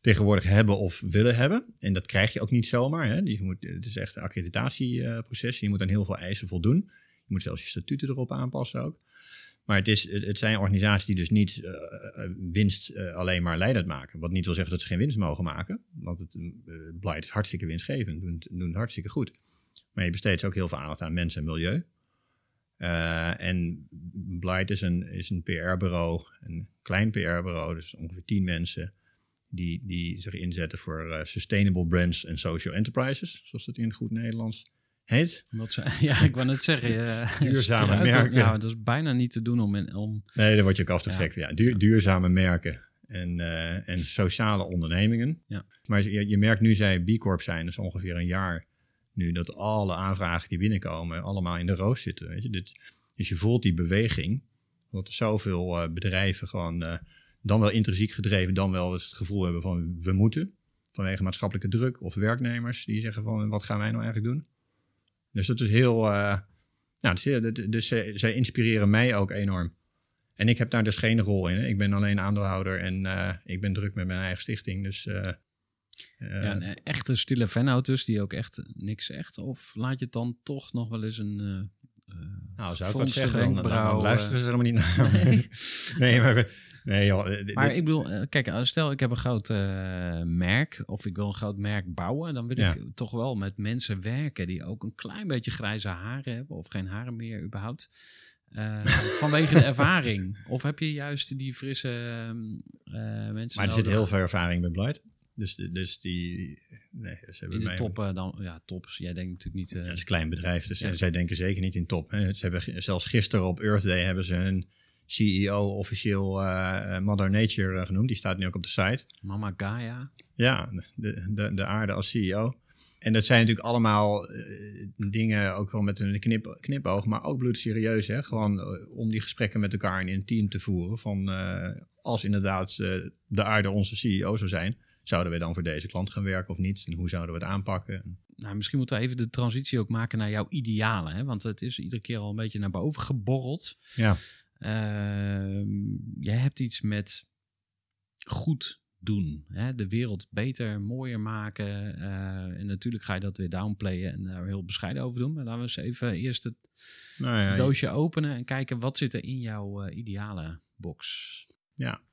tegenwoordig hebben of willen hebben. En dat krijg je ook niet zomaar. Hè. Moet, het is echt een accreditatieproces. Je moet aan heel veel eisen voldoen. Je moet zelfs je statuten erop aanpassen ook. Maar het, is, het, zijn organisaties die dus niet eh, eh, winst eh, alleen maar leidend maken. Wat niet wil zeggen dat ze geen winst mogen maken. Want het Blight is hartstikke winstgevend, doen, doen het hartstikke goed. Maar je besteedt ook heel veel aandacht aan mensen en milieu. En Blight is een, is een PR-bureau, een klein PR-bureau, dus ongeveer tien mensen, die, die zich inzetten voor sustainable brands en social enterprises, zoals dat in goed Nederlands heet. Wat ze, ja, ik wou net zeggen. Duurzame merken. Ja, dat is bijna niet te doen om... in- om Nee, daar word je ook af te Ja. gek. Ja, duur- duurzame merken en, eh, en sociale ondernemingen. Ja. Maar je, je merkt nu zij B Corp zijn, dus ongeveer een jaar nu, dat alle aanvragen die binnenkomen allemaal in de roos zitten. Weet je? Dit, dus je voelt die beweging, dat er zoveel eh, bedrijven gewoon eh, dan wel intrinsiek gedreven, dan wel eens het gevoel hebben van we moeten. Vanwege maatschappelijke druk of werknemers die zeggen van wat gaan wij nou eigenlijk doen. Dus dat is heel, eh, nou, dus, dus zij, zij inspireren mij ook enorm. En ik heb daar dus geen rol in. Hè. Ik ben alleen aandeelhouder en eh, ik ben druk met mijn eigen stichting. Dus eh, ja, een echte stille fanhout dus, die ook echt niks zegt. Of laat je het dan toch nog wel eens een... eh, nou, zou ik wat zeggen, dan, dan, dan wenkbrauw, luisteren ze helemaal niet naar. Nee. nee, maar, we- nee joh. eh, dit- Maar ik bedoel, eh, kijk, stel ik heb een groot merk of ik wil een groot merk bouwen, dan wil Ja. ik toch wel met mensen werken die ook een klein beetje grijze haren hebben of geen haren meer überhaupt. Vanwege de ervaring. Of heb je juist die frisse ehm, eh, mensen maar er zit heel veel ervaring bij Blight. Dus, dus die... Nee, ze hebben in de mij- top eh, dan? Ja, tops. Jij denkt natuurlijk niet... Ja, eh, het is een klein bedrijf, dus Ja. zij denken zeker niet in top. Hè. Ze hebben zelfs gisteren op Earth Day hebben ze hun CEO officieel eh, Mother Nature genoemd. Die staat nu ook op de site. Mama Gaia. Ja, de, de, de aarde als CEO. En dat zijn natuurlijk allemaal dingen, ook wel met een knip, knipoog, maar ook bloedserieus. Hè? Gewoon om die gesprekken met elkaar in een team te voeren. Van als inderdaad de aarde onze CEO zou zijn, zouden we dan voor deze klant gaan werken of niet? En hoe zouden we het aanpakken? Nou, misschien moeten we even de transitie ook maken naar jouw idealen. Hè? Want het is iedere keer al een beetje naar boven geborreld. Ja, Ehm, jij hebt iets met goed doen. Hè? De wereld beter, mooier maken. eh, en natuurlijk ga je dat weer downplayen en daar heel bescheiden over doen. Maar laten we eens even eerst het nou ja, doosje openen en kijken wat zit er in jouw eh, ideale box. ja.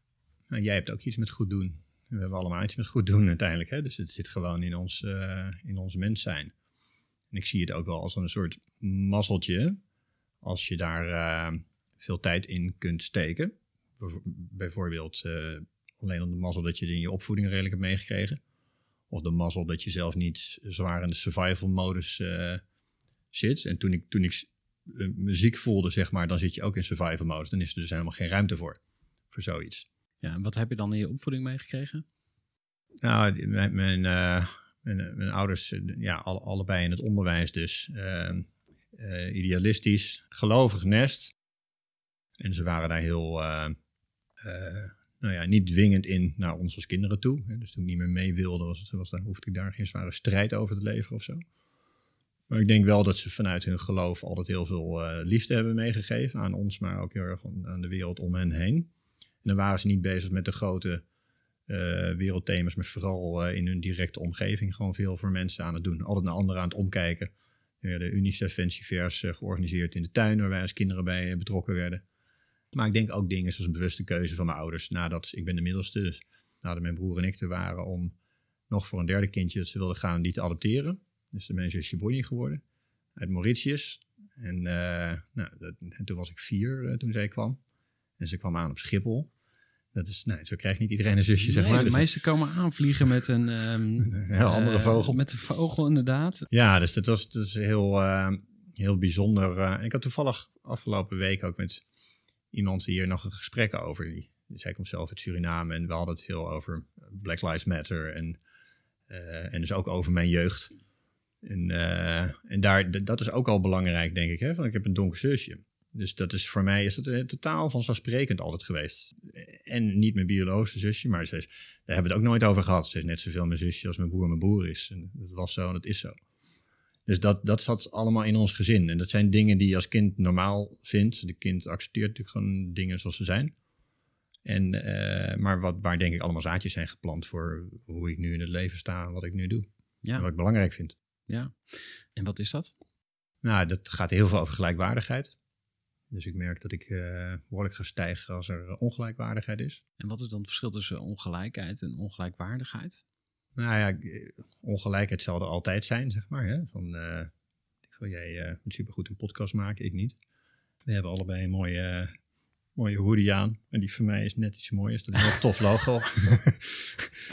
Nou, jij hebt ook iets met goed doen. We hebben allemaal iets met goed doen uiteindelijk. Hè? Dus het zit gewoon in ons, eh, in ons mens zijn. En ik zie het ook wel als een soort mazzeltje. Als je daar eh, veel tijd in kunt steken. Bijv- Bijvoorbeeld eh, alleen om de mazzel dat je in je opvoeding redelijk hebt meegekregen. Of de mazzel dat je zelf niet zwaar in de survival modus zit. En toen ik, toen ik eh, me ziek voelde, zeg maar, dan zit je ook in survival modus. Dan is er dus helemaal geen ruimte voor. Voor zoiets. Ja, en wat heb je dan in je opvoeding meegekregen? Nou, mijn, mijn, eh, mijn, mijn ouders, eh, ja, alle- allebei in het onderwijs dus. ehm, eh, idealistisch, gelovig nest. En ze waren daar heel, eh, eh, nou ja, niet dwingend in naar ons als kinderen toe. Dus toen ik niet meer mee wilde, was het, was, dan hoefde ik daar geen zware strijd over te leveren of zo. Maar ik denk wel dat ze vanuit hun geloof altijd heel veel eh, liefde hebben meegegeven aan ons, maar ook heel erg aan de wereld om hen heen. En dan waren ze niet bezig met de grote eh, wereldthema's, maar vooral eh, in hun directe omgeving gewoon veel voor mensen aan het doen. Altijd naar anderen aan het omkijken. Er werden UNICEF Fancyvers uh, georganiseerd in de tuin, waar wij als kinderen bij eh, betrokken werden. Maar ik denk ook dingen zoals een bewuste keuze van mijn ouders. Nadat ik ben de middelste, dus nadat mijn broer en ik er waren om nog voor een derde kindje dat ze wilden gaan die te adopteren. Dus de mensen is Shiboni geworden, uit Mauritius. En, eh, nou, dat, en toen was ik vier eh, toen zij kwam. En ze kwam aan op Schiphol. Dat is, nou, zo krijgt niet iedereen een zusje, zeg Nee, maar. de Dus- meesten komen aanvliegen met een... ehm, Een heel andere eh, vogel. Met een vogel, inderdaad. Ja, dus dat was, is heel, eh, heel bijzonder. eh. ik had toevallig afgelopen week ook met iemand hier nog een gesprek over. Die, dus hij komt zelf uit Suriname en we hadden het heel over Black Lives Matter en en dus ook over mijn jeugd. En, en daar, dat is ook al belangrijk, denk ik. Hè? Van, ik heb een donker zusje. Dus dat is voor mij is het totaal vanzelfsprekend altijd geweest. En niet mijn biologische zusje, maar ze is, daar hebben we het ook nooit over gehad. Ze is net zoveel mijn zusje als mijn broer mijn broer is. En dat was zo en dat is zo. Dus dat, dat zat allemaal in ons gezin. En dat zijn dingen die je als kind normaal vindt. De kind accepteert natuurlijk gewoon dingen zoals ze zijn. En, uh, maar wat, waar denk ik allemaal zaadjes zijn geplant voor hoe ik nu in het leven sta en wat ik nu doe. Ja. En wat ik belangrijk vind. Ja, en wat is dat? Nou, dat gaat heel veel over gelijkwaardigheid. Dus ik merk dat ik uh, behoorlijk ga stijgen als er ongelijkwaardigheid is. En wat is dan het verschil tussen ongelijkheid en ongelijkwaardigheid? Nou ja, eh, ongelijkheid zal er altijd zijn, zeg maar. Hè? Van, uh, ik wil jij uh, supergoed een podcast maken, ik niet. We hebben allebei een mooie, mooie hoodie aan. En die voor mij is net iets mooiers. Dat is een heel tof logo.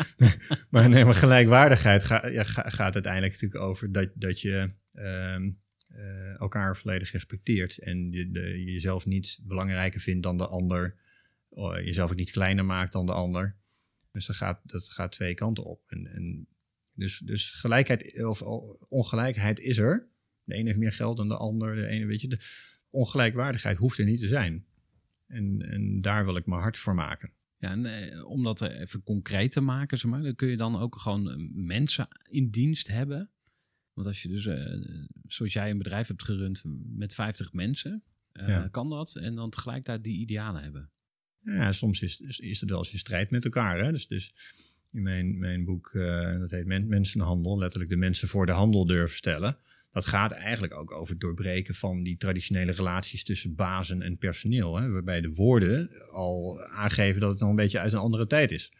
maar nee, maar gelijkwaardigheid ja, gaat uiteindelijk natuurlijk over dat, dat je um, elkaar volledig respecteert. En je, de, jezelf niet belangrijker vindt dan de ander. jezelf ook niet kleiner maakt dan de ander. Dus dat gaat, dat gaat twee kanten op. En, en dus, dus gelijkheid of ongelijkheid is er. De ene heeft meer geld dan de ander. De ene, weet je, de ongelijkwaardigheid hoeft er niet te zijn. En, en daar wil ik me hard voor maken. Ja, en eh, om dat even concreet te maken, zeg maar, dan kun je dan ook gewoon eh, mensen in dienst hebben. Want als je dus, eh, zoals jij een bedrijf hebt gerund met 50 mensen, uh, kan dat. En dan tegelijkertijd die idealen hebben. Ja, soms is, is, het wel eens in strijd met elkaar. Hè? Dus, dus in mijn, mijn boek, uh, dat heet Men, Mensenhandel, letterlijk de mensen voor de handel durven stellen. Dat gaat eigenlijk ook over het doorbreken van die traditionele relaties tussen bazen en personeel. Hè? Waarbij de woorden al aangeven dat het nog een beetje uit een andere tijd is.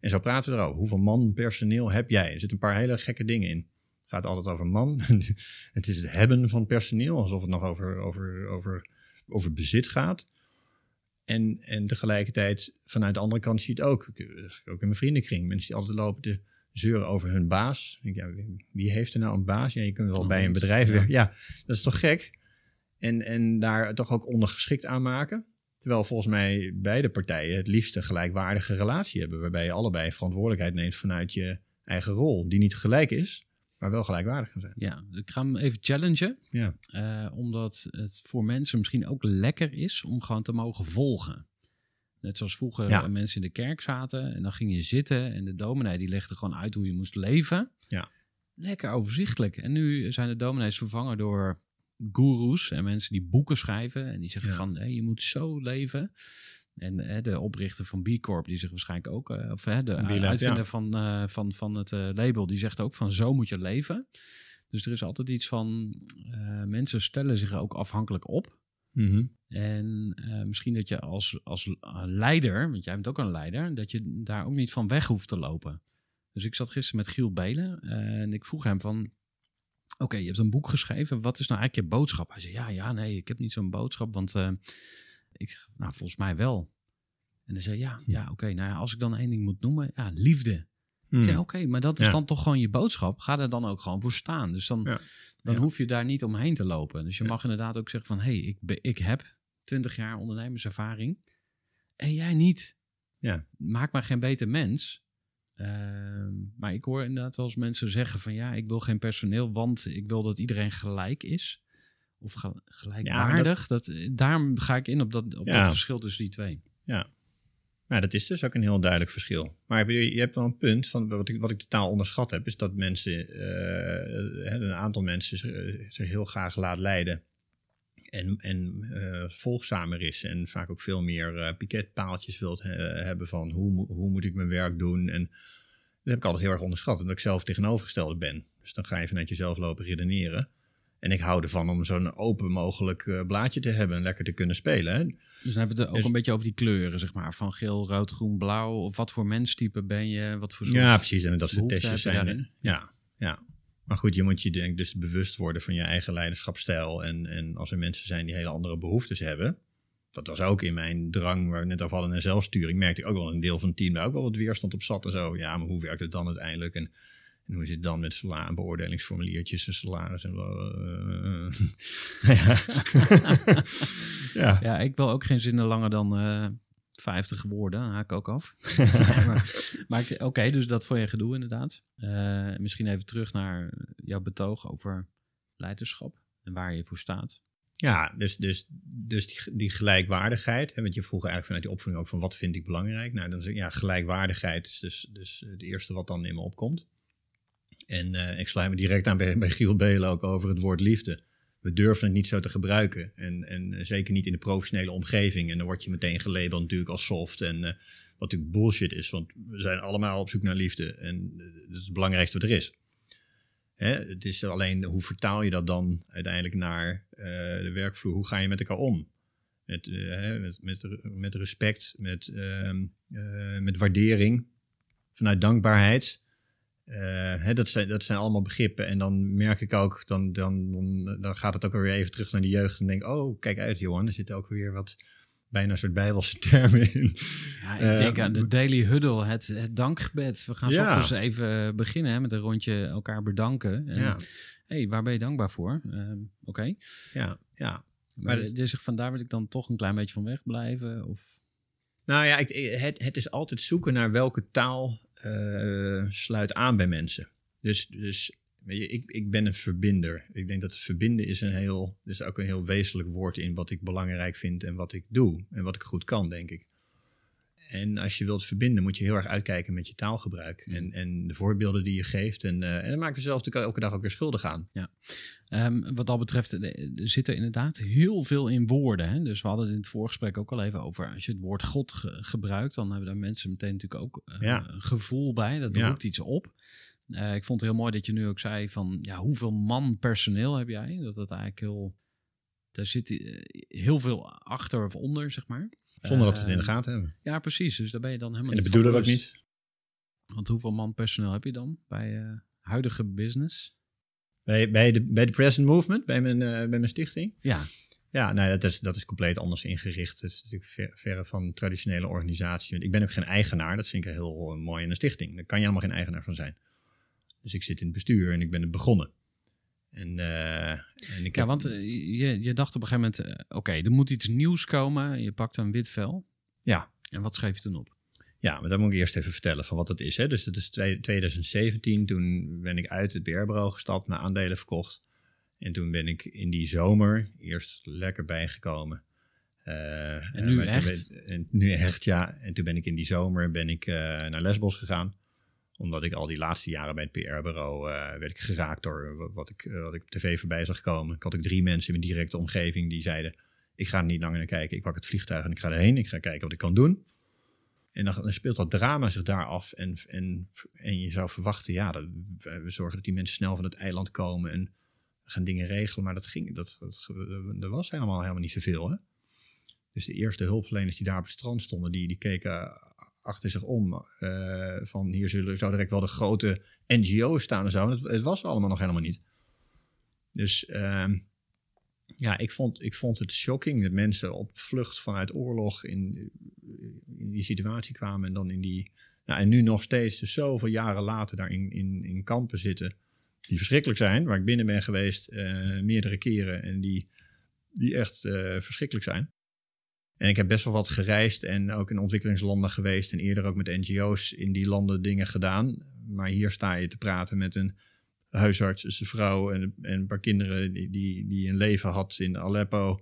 En zo praten we erover. Hoeveel man personeel heb jij? Er zitten een paar hele gekke dingen in. Het gaat altijd over man. het is het hebben van personeel, alsof het nog over, over, over, over bezit gaat. En, en tegelijkertijd, vanuit de andere kant zie je het ook. Ook in mijn vriendenkring. Mensen die altijd lopen te zeuren over hun baas. Denk, ja, wie heeft er nou een baas? Ja, je kunt wel bij een bedrijf werken. Ja. dat is toch gek? En, en daar toch ook ondergeschikt aan maken. Terwijl volgens mij beide partijen het liefst een gelijkwaardige relatie hebben. Waarbij je allebei verantwoordelijkheid neemt vanuit je eigen rol. Die niet gelijk is, maar wel gelijkwaardig gaan zijn. Ja, ik ga hem even challengen. Ja. Uh, omdat het voor mensen misschien ook lekker is om gewoon te mogen volgen. Net zoals vroeger mensen in de kerk zaten en dan ging je zitten en de dominee die legde gewoon uit hoe je moest leven. Ja. Lekker overzichtelijk. En nu zijn de dominees vervangen door goeroes en mensen die boeken schrijven en die zeggen van hey, je moet zo leven. En hè, de oprichter van B Corp, die zegt waarschijnlijk ook, uh, of hè, de uitvinder van, uh, van, van het uh, label, die zegt ook van zo moet je leven. Dus er is altijd iets van, mensen stellen zich ook afhankelijk op. Mm -hmm. En misschien dat je als, als leider, want jij bent ook een leider, dat je daar ook niet van weg hoeft te lopen. Dus ik zat gisteren met Giel Belen en ik vroeg hem van, oké, je hebt een boek geschreven, wat is nou eigenlijk je boodschap? Hij zei, ja, ja, nee, ik heb niet zo'n boodschap, want ik zeg, nou, volgens mij wel. En dan zei ja, ja, oké. nou ja, als ik dan één ding moet noemen, ja, liefde. Ik zei, hmm. oké, maar dat is dan toch gewoon je boodschap. Ga er dan ook gewoon voor staan. Dus dan, dan hoef je daar niet omheen te lopen. Dus je mag inderdaad ook zeggen van, hé, hey, ik, ik heb 20 jaar ondernemerservaring en jij niet. Ja. Maak maar geen beter mens. Ehm, maar ik hoor inderdaad wel eens mensen zeggen van, ja, ik wil geen personeel, want ik wil dat iedereen gelijk is of gelijkwaardig. dat, dat, eh, daarom ga ik in op, dat, op dat verschil tussen die twee. Ja. ja, dat is dus ook een heel duidelijk verschil. Maar je, je hebt wel een punt van wat ik, wat ik totaal onderschat heb, is dat mensen, uh, een aantal mensen zich, heel graag laat leiden. En, en uh, volgzamer is en vaak ook veel meer uh, piketpaaltjes wilt hebben van hoe, hoe moet ik mijn werk doen. En dat heb ik altijd heel erg onderschat, omdat ik zelf tegenovergestelde ben. Dus dan ga je vanuit jezelf lopen redeneren. En ik hou ervan om zo'n open mogelijk uh, blaadje te hebben en lekker te kunnen spelen. Hè. Dus dan hebben we het ook dus- een beetje over die kleuren, zeg maar. Van geel, rood, groen, blauw. Of wat voor menstype ben je? Wat voor ja, precies. En dat soort testjes zijn. Ja, ja. Maar goed, je moet je denk dus bewust worden van je eigen leiderschapstijl. En, en als er mensen zijn die hele andere behoeftes hebben. Dat was ook in mijn drang, waar we net over hadden, naar zelfsturing. Merkte ik ook wel een deel van het team daar ook wel wat weerstand op zat en zo. Ja, maar hoe werkt het dan uiteindelijk? En en hoe zit het dan met salaris, beoordelingsformuliertjes en salaris en ja. ja. ja, ik wil ook geen zinnen langer dan uh, 50 woorden, dan haak ik ook af. maar oké, dus dat vond je gedoe inderdaad. Eh, misschien even terug naar jouw betoog over leiderschap en waar je voor staat. Ja, dus, dus, dus die, die gelijkwaardigheid. Hè, want je vroeg eigenlijk vanuit die opvoeding ook van wat vind ik belangrijk. Nou, dan zeg ik ja, gelijkwaardigheid is dus, dus het eerste wat dan in me opkomt. En eh, ik sluit me direct aan bij, Giel Belen ook over het woord liefde. We durven het niet zo te gebruiken. En, en eh, zeker niet in de professionele omgeving. En dan word je meteen gelabeld natuurlijk als soft. En eh, wat natuurlijk bullshit is. Want we zijn allemaal op zoek naar liefde. En dat is het belangrijkste wat er is. Hè, het is alleen hoe vertaal je dat dan uiteindelijk naar de werkvloer? Hoe ga je met elkaar om? Met, met, met, met respect, met, ehm, eh, met waardering, vanuit dankbaarheid. Eh, hè, dat, zijn, dat zijn allemaal begrippen. En dan merk ik ook, dan, dan, dan, dan gaat het ook weer even terug naar de jeugd. En denk oh, kijk uit Johan, er zitten ook weer wat bijna een soort bijbelse termen in. Ja, ik Eh, denk aan de Daily Huddle, het, het dankgebed. We gaan Ja. soms even beginnen hè, met een rondje elkaar bedanken. En, Ja, hey, waar ben je dankbaar voor? Ehm, Oké. ja, ja. Maar Maar je zegt van daar wil ik dan toch een klein beetje van wegblijven? Of... Nou ja, ik, het, het is altijd zoeken naar welke taal eh, sluit aan bij mensen. Dus, dus weet je, ik, ik ben een verbinder. Ik denk dat verbinden is een heel, is ook een heel wezenlijk woord in wat ik belangrijk vind en wat ik doe en wat ik goed kan, denk ik. En als je wilt verbinden, moet je heel erg uitkijken met je taalgebruik en, en de voorbeelden die je geeft. En, eh en dan maak je zelf natuurlijk elke dag ook weer schuldig aan. Ehm, wat dat betreft eh, er zit er inderdaad heel veel in woorden. Hè? Dus we hadden het in het voorgesprek ook al even over. Als je het woord God ge- gebruikt, dan hebben daar mensen meteen natuurlijk ook eh, Ja. een gevoel bij. Dat Ja. roept iets op. Ik vond het heel mooi dat je nu ook zei van, ja, hoeveel man personeel heb jij? Dat het eigenlijk heel, daar zit heel veel achter of onder, zeg maar. Zonder dat we het in de Eh, gaten hebben. Ja, precies. Dus daar ben je dan helemaal En dat niet bedoelen we ook niet. Want hoeveel man personeel heb je dan bij eh, huidige business? Bij, bij, de, bij de Present Movement, bij mijn, eh, bij mijn stichting. Ja, Ja, nou, dat, is, dat is compleet anders ingericht. Het is natuurlijk ver, verre van een traditionele organisatie. Ik ben ook geen eigenaar. Dat vind ik heel eh, mooi in een stichting. Daar kan je helemaal geen eigenaar van zijn. Dus ik zit in het bestuur en ik ben het begonnen. En, eh, en ik Ja, heb- want eh, je, je dacht op een gegeven moment, eh, oké, er moet iets nieuws komen. Je pakte een wit vel. Ja. En wat schreef je toen op? Ja, maar dan moet ik eerst even vertellen van wat het is. Hè. Dus dat is twee- 2017. Toen ben ik uit het BR-bureau gestapt, mijn aandelen verkocht. En toen ben ik in die zomer eerst lekker bijgekomen. En nu echt? ben- en nu echt, ja. En toen ben ik in die zomer ben ik, naar Lesbos gegaan. Omdat ik al die laatste jaren bij het PR-bureau eh, werd ik geraakt door wat, ik, eh, wat ik op tv voorbij zag komen. Ik had ook drie mensen in mijn directe omgeving die zeiden... ik ga er niet langer naar kijken. Ik pak het vliegtuig en ik ga erheen. Ik ga kijken wat ik kan doen. En dan, speelt dat drama zich daar af. En, en, en je zou verwachten, ja, dat, we zorgen dat die mensen snel van het eiland komen en gaan dingen regelen. Maar dat ging, dat, dat, er was helemaal, helemaal niet zoveel. Hè? Dus de eerste hulpverleners die daar op het strand stonden, die, die keken achter zich om. eh, van hier zullen, zou direct wel de grote NGO's staan en zo. Het, het was allemaal nog helemaal niet. Dus ehm, ja, ik vond, ik vond het shocking dat mensen op vlucht vanuit oorlog in, in die situatie kwamen en dan in die. Nou, en nu nog steeds, dus zoveel jaren later, daar in, in, in kampen zitten. Die verschrikkelijk zijn, waar ik binnen ben geweest eh, meerdere keren. En die, die echt eh, verschrikkelijk zijn. En ik heb best wel wat gereisd en ook in ontwikkelingslanden geweest. En eerder ook met NGO's in die landen dingen gedaan. Maar hier sta je te praten met een huisarts, een vrouw en, en een paar kinderen die, die, die een leven had in Aleppo.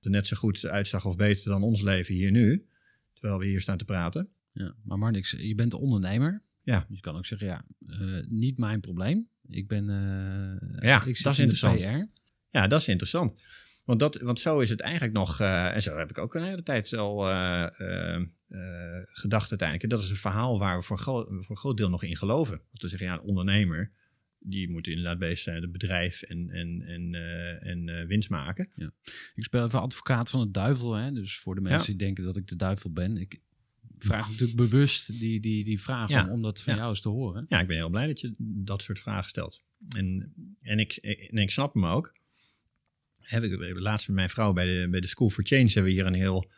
Er net zo goed uitzag of beter dan ons leven hier nu. Terwijl we hier staan te praten. Ja, maar Marnix, je bent ondernemer. Ja. Dus je kan ook zeggen, ja, eh, niet mijn probleem. Ik ben, eh, Ja, ik dat is interessant. Ja, dat is interessant. Want, dat, want zo is het eigenlijk nog, eh, en zo heb ik ook een hele tijd al eh, eh, gedacht uiteindelijk. Dat is een verhaal waar we voor, gro- voor een groot deel nog in geloven. Dat we zeggen, ja, een ondernemer, die moet inderdaad bezig zijn met het bedrijf en, en, en, en winst maken. Ik speel even advocaat van de duivel. Hè? Dus voor de mensen die denken dat ik de duivel ben. Ik vraag natuurlijk bewust die, die, die vraag Ja. om, om dat van Ja. jou eens te horen. Ja, ik ben heel blij dat je dat soort vragen stelt. En, en, ik, en ik snap hem ook. Heb ik, hebben laatst met mijn vrouw bij de, bij de School for Change hebben we hier een heel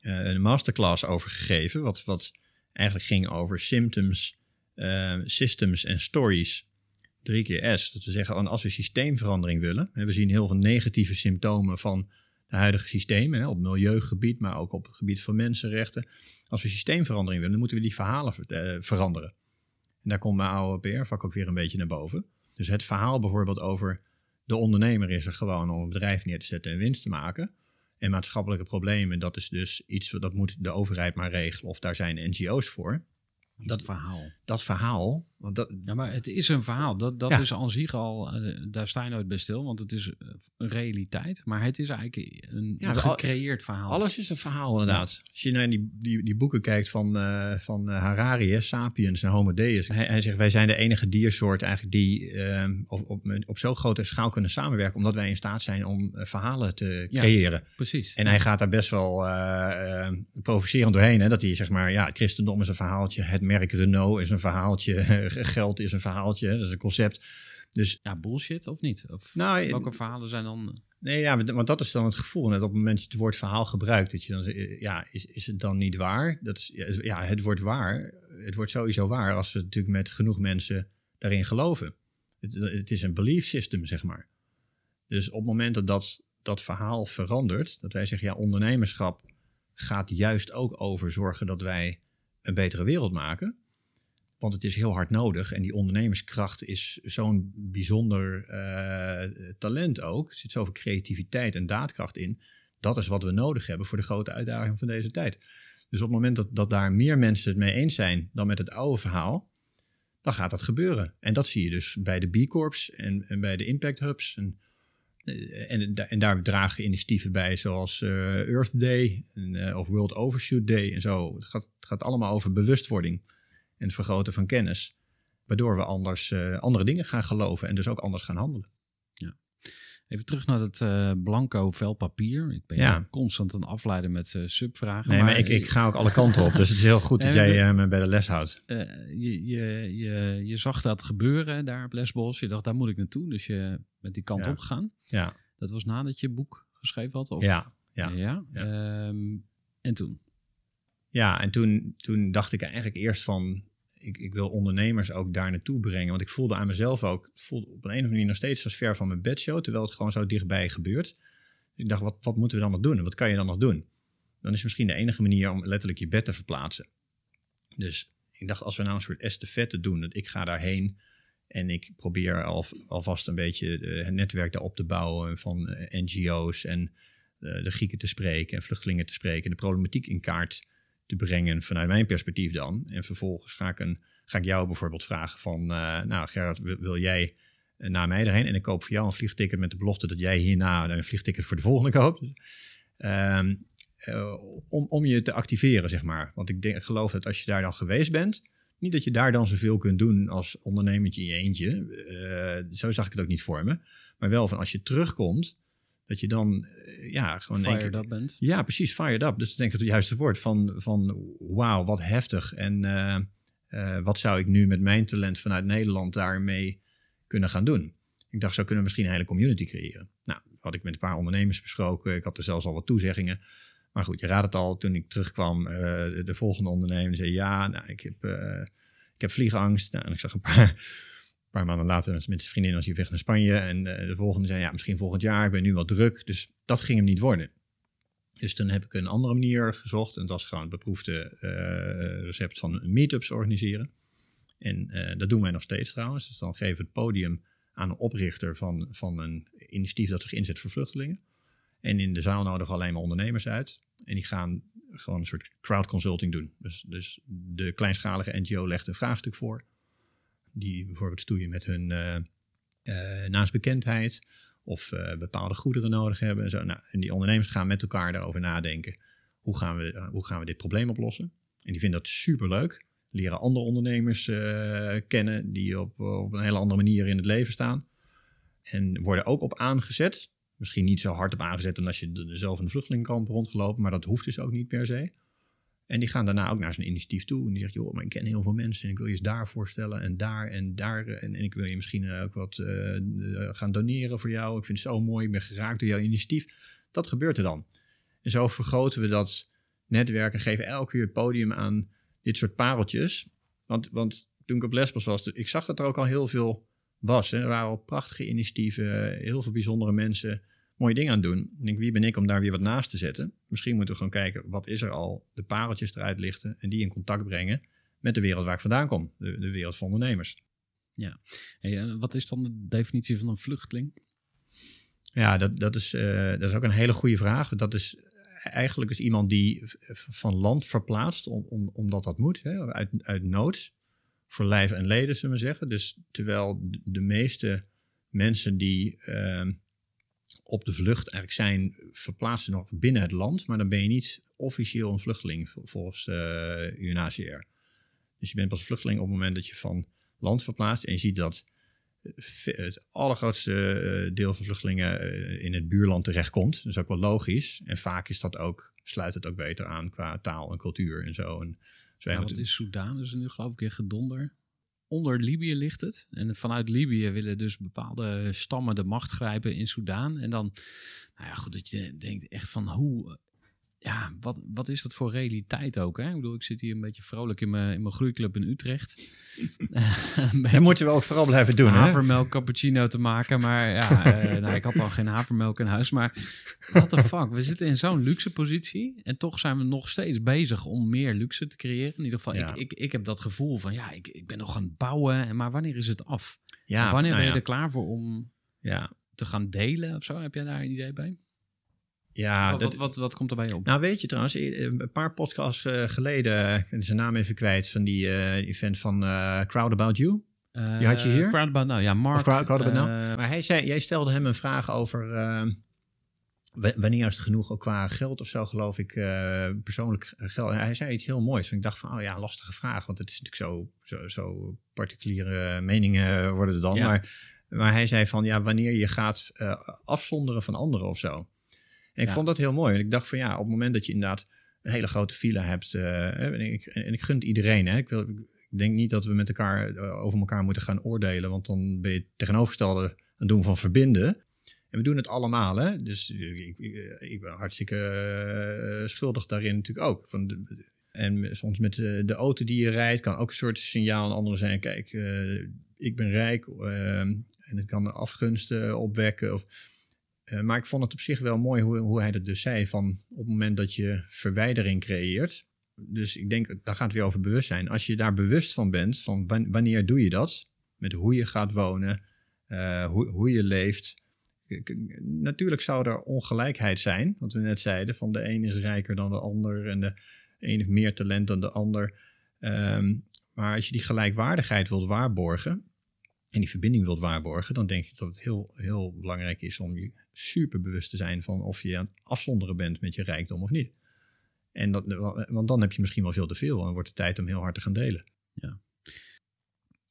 eh, een masterclass over gegeven. Wat, wat eigenlijk ging over symptoms, eh, systems en stories. Drie keer S. Dat we zeggen, oh, als we systeemverandering willen. We zien heel veel negatieve symptomen van de huidige systemen, op milieugebied, maar ook op het gebied van mensenrechten. Als we systeemverandering willen, dan moeten we die verhalen eh, veranderen. En daar komt mijn oude PR-vak ook weer een beetje naar boven. Dus het verhaal bijvoorbeeld over de ondernemer is er gewoon om een bedrijf neer te zetten en winst te maken. En maatschappelijke problemen, dat is dus iets dat moet de overheid maar regelen of daar zijn NGO's voor. Dat verhaal. Dat verhaal, want dat, Ja, maar het is een verhaal. Dat, dat Ja. is aan zich al, eh, daar sta je nooit bij stil, want het is eh, een realiteit. Maar het is eigenlijk een, Ja, gecreëerd verhaal. Alles is een verhaal inderdaad. Als je naar die, die, die boeken kijkt van, eh, van Harari, hè, Sapiens en Homo Deus. Hij, hij zegt, wij zijn de enige diersoort eigenlijk die eh, op, op, op zo'n grote schaal kunnen samenwerken. Omdat wij in staat zijn om verhalen te Ja. creëren. Precies. En hij gaat daar best wel provocerend doorheen. Hè? Dat hij zeg maar, ja, het christendom is een verhaaltje. Het merk Renault is een verhaaltje. Geld is een verhaaltje. hè, Dat is een concept. Dus Ja, bullshit of niet? Of nou, welke verhalen zijn dan... Nee, ja, want dat is dan het gevoel. Net op het moment dat je het woord verhaal gebruikt, dat je dan zegt, ja, is, is het dan niet waar? Dat is, ja, het wordt waar. Het wordt sowieso waar als we natuurlijk met genoeg mensen daarin geloven. Het, het is een belief system, zeg maar. Dus op het moment dat, dat dat verhaal verandert, dat wij zeggen, ja, ondernemerschap gaat juist ook over zorgen dat wij een betere wereld maken. Want het is heel hard nodig en die ondernemerskracht is zo'n bijzonder eh, talent ook. Er zit zoveel creativiteit en daadkracht in. Dat is wat we nodig hebben voor de grote uitdagingen van deze tijd. Dus op het moment dat, dat daar meer mensen het mee eens zijn dan met het oude verhaal, dan gaat dat gebeuren. En dat zie je dus bij de B Corps en, en bij de Impact Hubs. En, eh, en, en daar dragen initiatieven bij zoals eh, Earth Day en, of World Overshoot Day en zo. Het gaat, het gaat allemaal over bewustwording en het vergroten van kennis. Waardoor we anders eh, andere dingen gaan geloven en dus ook anders gaan handelen. Even terug naar het eh, blanco vel papier. Ik ben Ja. constant aan het afleiden met eh, subvragen. Nee, maar ik, ik ga ook alle kanten op. Dus het is heel goed dat jij me bij de les houdt. je, je, je, je zag dat gebeuren daar op Lesbos. Je dacht, daar moet ik naartoe. Dus je bent die kant Ja. op gegaan. Ja, Dat was nadat je boek geschreven had? Of? ja, ja. ja? Ehm, en toen? ja en toen, toen dacht ik eigenlijk eerst van... Ik, ik wil ondernemers ook daar naartoe brengen. Want ik voelde aan mezelf ook... voelde op een of andere manier nog steeds als ver van mijn bedshow... terwijl het gewoon zo dichtbij gebeurt. Dus ik dacht, wat, wat moeten we dan nog doen? Wat kan je dan nog doen? Dan is misschien de enige manier om letterlijk je bed te verplaatsen. Dus ik dacht, als we nou een soort estafette doen... dat ik ga daarheen en ik probeer al, alvast een beetje eh, het netwerk daarop te bouwen... van eh, NGO's en eh, de Grieken te spreken en vluchtelingen te spreken... de problematiek in kaart te brengen vanuit mijn perspectief dan. En vervolgens ga ik, ga ik jou bijvoorbeeld vragen van... eh, nou Gerard, wil, jij eh, naar mij erheen? En ik koop voor jou een vliegticket met de belofte... dat jij hierna een vliegticket voor de volgende koopt. Ehm, eh, om, om je te activeren, zeg maar. Want ik denk, geloof dat als je daar dan geweest bent... niet dat je daar dan zoveel kunt doen als ondernemertje in je eentje. Zo zag ik het ook niet voor me. Maar wel van als je terugkomt... dat je dan eh, ja, gewoon... Fired keer- up bent? ja, precies, fired up. Dus ik denk ik het juiste woord van, van wauw, wat heftig. En eh, eh, wat zou ik nu met mijn talent vanuit Nederland daarmee kunnen gaan doen? Ik dacht, zo kunnen we misschien een hele community creëren. Nou, had ik met een paar ondernemers besproken. Ik had er zelfs al wat toezeggingen. Maar goed, je raadt het al, toen ik terugkwam, de, de volgende ondernemer zei, ja, nou, ik heb, ik heb vliegangst. Nou, en ik zag een paar, paar maanden later met zijn vriendin was hij weg naar Spanje. En eh, de volgende zei, ja, misschien volgend jaar, ik ben nu wat druk. Dus dat ging hem niet worden. Dus toen heb ik een andere manier gezocht. En dat is gewoon het beproefde eh, recept van meetups organiseren. En eh, dat doen wij nog steeds trouwens. Dus dan geven we het podium aan een oprichter van, van een initiatief dat zich inzet voor vluchtelingen. En in de zaal nodigen alleen maar ondernemers uit. En die gaan gewoon een soort crowd consulting doen. Dus, dus de kleinschalige NGO legt een vraagstuk voor. Die bijvoorbeeld stoeien met hun eh, eh, naamsbekendheid. Of eh, bepaalde goederen nodig hebben. En, zo. Nou, die ondernemers gaan met elkaar daarover nadenken. Hoe gaan we, hoe gaan we dit probleem oplossen? En die vinden dat superleuk. Leren andere ondernemers kennen die op, op een hele andere manier in het leven staan. En worden ook op aangezet. Misschien niet zo hard op aangezet dan als je zelf in de vluchtelingenkamp rondgelopen. Maar dat hoeft dus ook niet per se. En die gaan daarna ook naar zijn initiatief toe. En die zegt, joh, maar ik ken heel veel mensen. En ik wil je eens daar voorstellen. En daar en daar. En, en ik wil je misschien eh, ook wat eh, eh, gaan doneren voor jou. Ik vind het zo mooi. Ik ben geraakt door jouw initiatief. Dat gebeurt er dan. En zo vergroten we dat netwerk. En geven elke keer het podium aan dit soort pareltjes. Want, want toen ik op Lesbos was, ik zag dat er ook al heel veel was. Hè. Er waren al prachtige initiatieven. Heel veel bijzondere mensen. Mooie dingen aan het doen. Ik denk, wie ben ik om daar weer wat naast te zetten? Misschien moeten we gewoon kijken, wat is er al? De pareltjes eruit lichten en die in contact brengen met de wereld waar ik vandaan kom. De, de wereld van ondernemers. Hey, eh, wat is dan de definitie van een vluchteling? Ja, dat, dat, is, eh, dat is ook een hele goede vraag. Dat is eigenlijk is iemand die van land verplaatst, om, om, omdat dat moet, hè, uit, uit nood, voor lijf en leden, zullen we zeggen. Dus terwijl de, de meeste mensen die ehm, op de vlucht eigenlijk zijn, verplaatsen nog binnen het land, maar dan ben je niet officieel een vluchteling vol- volgens eh UNHCR. Dus je bent pas vluchteling op het moment dat je van land verplaatst en je ziet dat ve- het allergrootste eh, deel van vluchtelingen eh, in het buurland terechtkomt. Dat is ook wel logisch. En vaak is dat ook, sluit het ook beter aan qua taal en cultuur en zo. En zo Ja, wat is Soedan? Dus nu geloof ik in gedonder. Onder Libië ligt het. En vanuit Libië willen dus bepaalde stammen de macht grijpen in Soedan. En dan, nou ja, goed, dat je denkt echt van hoe. Ja, wat, wat is dat voor realiteit ook? Hè? Ik bedoel, ik zit hier een beetje vrolijk in mijn, in mijn groeiclub in Utrecht. Dat moeten we ook vooral blijven doen. Hè? havermelk cappuccino te maken. Maar ja, eh, nou, ik had al geen havermelk in huis. Maar what the fuck, we zitten in zo'n luxe positie. En toch zijn we nog steeds bezig om meer luxe te creëren. In ieder geval, Ja. ik, ik, ik heb dat gevoel van ja, ik, ik ben nog aan het bouwen. En Maar wanneer is het af? Ja, wanneer nou ben je ja. er klaar voor om Ja, te gaan delen of zo? Heb jij daar een idee bij? Ja wat, dat, wat, wat, wat komt erbij op? Nou, weet je trouwens, eh, een paar podcasts eh, geleden, ik ben zijn naam even kwijt, van die eh, event van eh, Crowd About You. die had je hier? Uh, Crowd About Now, ja, Mark. Crowd, Crowd About Now. eh, Maar hij zei, jij stelde hem een vraag over eh, wa- wanneer is het genoeg ook qua geld of zo, geloof ik, eh, persoonlijk geld. En hij zei iets heel moois. En ik dacht van, oh ja, lastige vraag, want het is natuurlijk zo, zo, zo particuliere meningen worden er dan. Ja. Maar, maar hij zei van, ja, wanneer je gaat eh, afzonderen van anderen of zo. En ik Ja. vond dat heel mooi. En ik dacht van, ja, op het moment dat je inderdaad een hele grote file hebt, eh, en, ik, en ik gun het iedereen, hè. Ik wil, ik denk niet dat we met elkaar eh, over elkaar moeten gaan oordelen, want dan ben je tegenovergestelde aan het doen van verbinden. En we doen het allemaal, hè? Dus ik, ik, ik ben hartstikke eh, schuldig daarin natuurlijk ook. Van de, en soms met de, de auto die je rijdt, kan ook een soort signaal aan anderen zijn. Kijk, eh, ik ben rijk eh, en het kan afgunsten opwekken. Of, eh, maar ik vond het op zich wel mooi hoe, hoe hij dat dus zei. Van op het moment dat je verwijdering creëert, dus ik denk, daar gaat het weer over bewustzijn. Als je daar bewust van bent, van wan- wanneer doe je dat? Met hoe je gaat wonen, eh, hoe, hoe je leeft. Natuurlijk zou er ongelijkheid zijn, wat we net zeiden. Van de een is rijker dan de ander en de een heeft meer talent dan de ander. Ehm, maar als je die gelijkwaardigheid wilt waarborgen en die verbinding wilt waarborgen, dan denk ik dat het heel, heel belangrijk is om je super bewust te zijn van of je aan het afzonderen bent met je rijkdom of niet. En dat, want dan heb je misschien wel veel te veel en wordt het tijd om heel hard te gaan delen.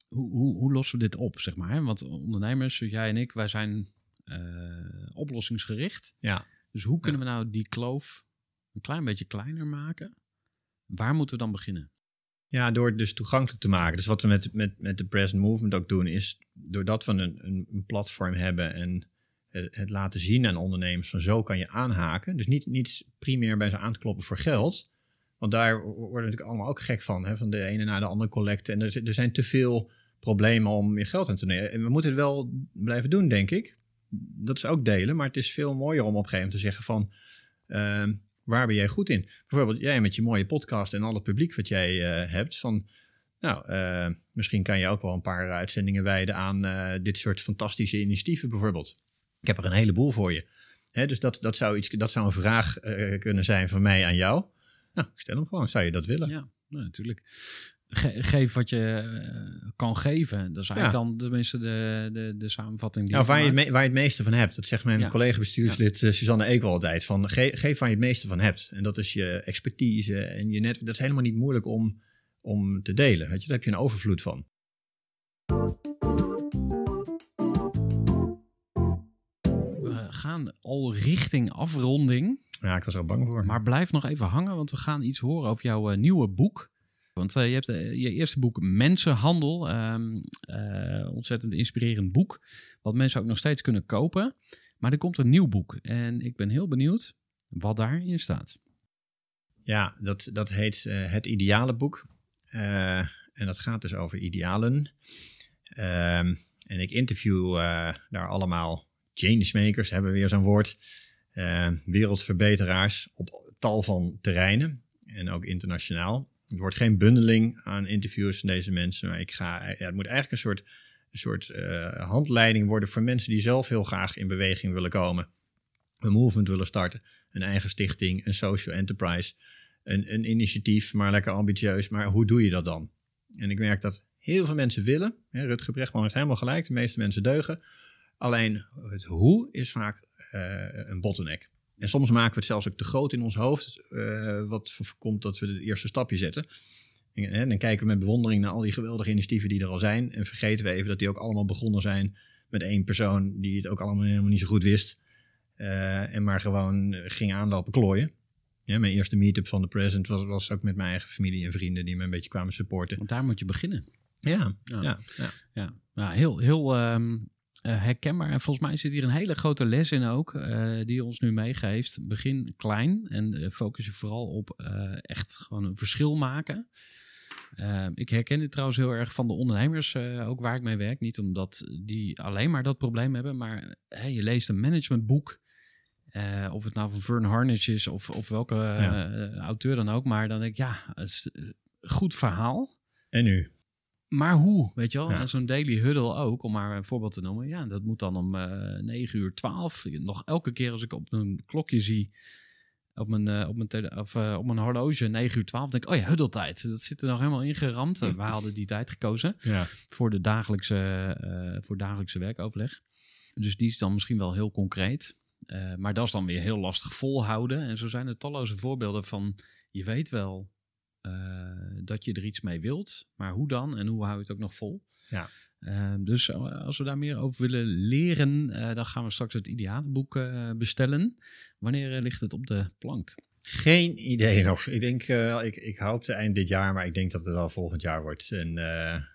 hoe, hoe, hoe lossen we dit op, zeg maar? Want ondernemers, jij en ik, wij zijn eh, oplossingsgericht. Ja. Dus hoe kunnen we nou die kloof een klein beetje kleiner maken? Waar moeten we dan beginnen? Ja, door het dus toegankelijk te maken. Dus wat we met, met, met de present movement ook doen, is doordat we een, een, een platform hebben en het, laten zien aan ondernemers van zo kan je aanhaken. Dus niet, niet primair bij ze aan te kloppen voor geld. Want daar worden natuurlijk allemaal ook gek van. Hè? Van de ene naar de andere collecten. En er, er zijn te veel problemen om je geld in te nemen. En we moeten het wel blijven doen, denk ik. Dat is ook delen. Maar het is veel mooier om op een gegeven moment te zeggen van... ehm, waar ben jij goed in? Bijvoorbeeld jij met je mooie podcast en al het publiek wat jij eh, hebt. Van, nou, eh, misschien kan je ook wel een paar uitzendingen wijden aan eh, dit soort fantastische initiatieven bijvoorbeeld. Ik heb er een heleboel voor je. Hè, dus dat, dat, zou iets, dat zou een vraag eh, kunnen zijn van mij aan jou. Nou, ik stel hem gewoon. Zou je dat willen? Ja, nou, natuurlijk. Ge- geef wat je eh, kan geven. Dat is eigenlijk dan tenminste de, de, de samenvatting die Ja, ik waar, je me- waar je het meeste van hebt. Dat zegt mijn Ja. collega bestuurslid eh, Suzanne Eekwal altijd. Van, ge- geef waar je het meeste van hebt. En dat is je expertise en je netwerk. Dat is helemaal niet moeilijk om, om te delen. Weet je? Daar heb je een overvloed van. Gaan al richting afronding. Ja, ik was er al bang voor. Maar blijf nog even hangen, want we gaan iets horen over jouw eh, nieuwe boek. Want eh, je hebt eh, je eerste boek Mensenhandel. eh, ontzettend inspirerend boek. Wat mensen ook nog steeds kunnen kopen. Maar er komt een nieuw boek. En ik ben heel benieuwd wat daarin staat. Ja, dat, dat heet Het Ideale Boek. En dat gaat dus over idealen. Ehm, en ik interview daar allemaal changemakers hebben we weer zo'n woord. Uh, wereldverbeteraars op tal van terreinen en ook internationaal. Het wordt geen bundeling aan interviews van deze mensen, maar ik ga, ja, het moet eigenlijk een soort, een soort uh, handleiding worden voor mensen die zelf heel graag in beweging willen komen. Een movement willen starten, een eigen stichting, een social enterprise, een, een initiatief, maar lekker ambitieus. Maar hoe doe je dat dan? En ik merk dat heel veel mensen willen. Hè, Rutger Brechtman heeft helemaal gelijk, de meeste mensen deugen. Alleen het hoe is vaak uh, een bottleneck. En soms maken we het zelfs ook te groot in ons hoofd, uh, wat voorkomt dat we het eerste stapje zetten. En, dan kijken we met bewondering naar al die geweldige initiatieven die er al zijn. En vergeten we even dat die ook allemaal begonnen zijn met één persoon die het ook allemaal helemaal niet zo goed wist. Uh, en maar gewoon ging aanlopen klooien. Ja, mijn eerste meetup van de present was, was ook met mijn eigen familie en vrienden die me een beetje kwamen supporten. Want daar moet je beginnen. Ja, ja, ja. ja. ja. ja heel, heel um, uh, herkenbaar. En volgens mij zit hier een hele grote les in ook, uh, die ons nu meegeeft. Begin klein en uh, focus je vooral op echt gewoon een verschil maken. ik herken dit trouwens heel erg van de ondernemers, ook waar ik mee werk. Niet omdat die alleen maar dat probleem hebben, maar hey, je leest een managementboek. Uh, of het nou van Vern Harnish is of, of welke ja. auteur dan ook. Maar dan denk ik, ja, het goed verhaal. En nu? Maar hoe, weet je wel? Ja. Zo'n daily huddle ook, om maar een voorbeeld te noemen. Ja, dat moet dan om uh, 9 uur 12. Nog elke keer als ik op een klokje zie, op mijn, op mijn, tele- of, op mijn horloge, 9 uur 12, denk ik, oh ja, huddeltijd. Dat zit er nog helemaal ingeramd. We hadden die tijd gekozen ja. voor de dagelijkse, voor dagelijkse werkoverleg. Dus die is dan misschien wel heel concreet. Uh, maar dat is dan weer heel lastig volhouden. En zo zijn er talloze voorbeelden van, je weet wel uh, dat je er iets mee wilt, maar hoe dan en hoe hou je het ook nog vol? Ja. Uh, dus als we daar meer over willen leren, dan gaan we straks het idealenboek bestellen. Wanneer ligt het op de plank? Geen idee nog. Ik denk, ik, ik hoop te eind dit jaar, maar ik denk dat het al volgend jaar wordt. En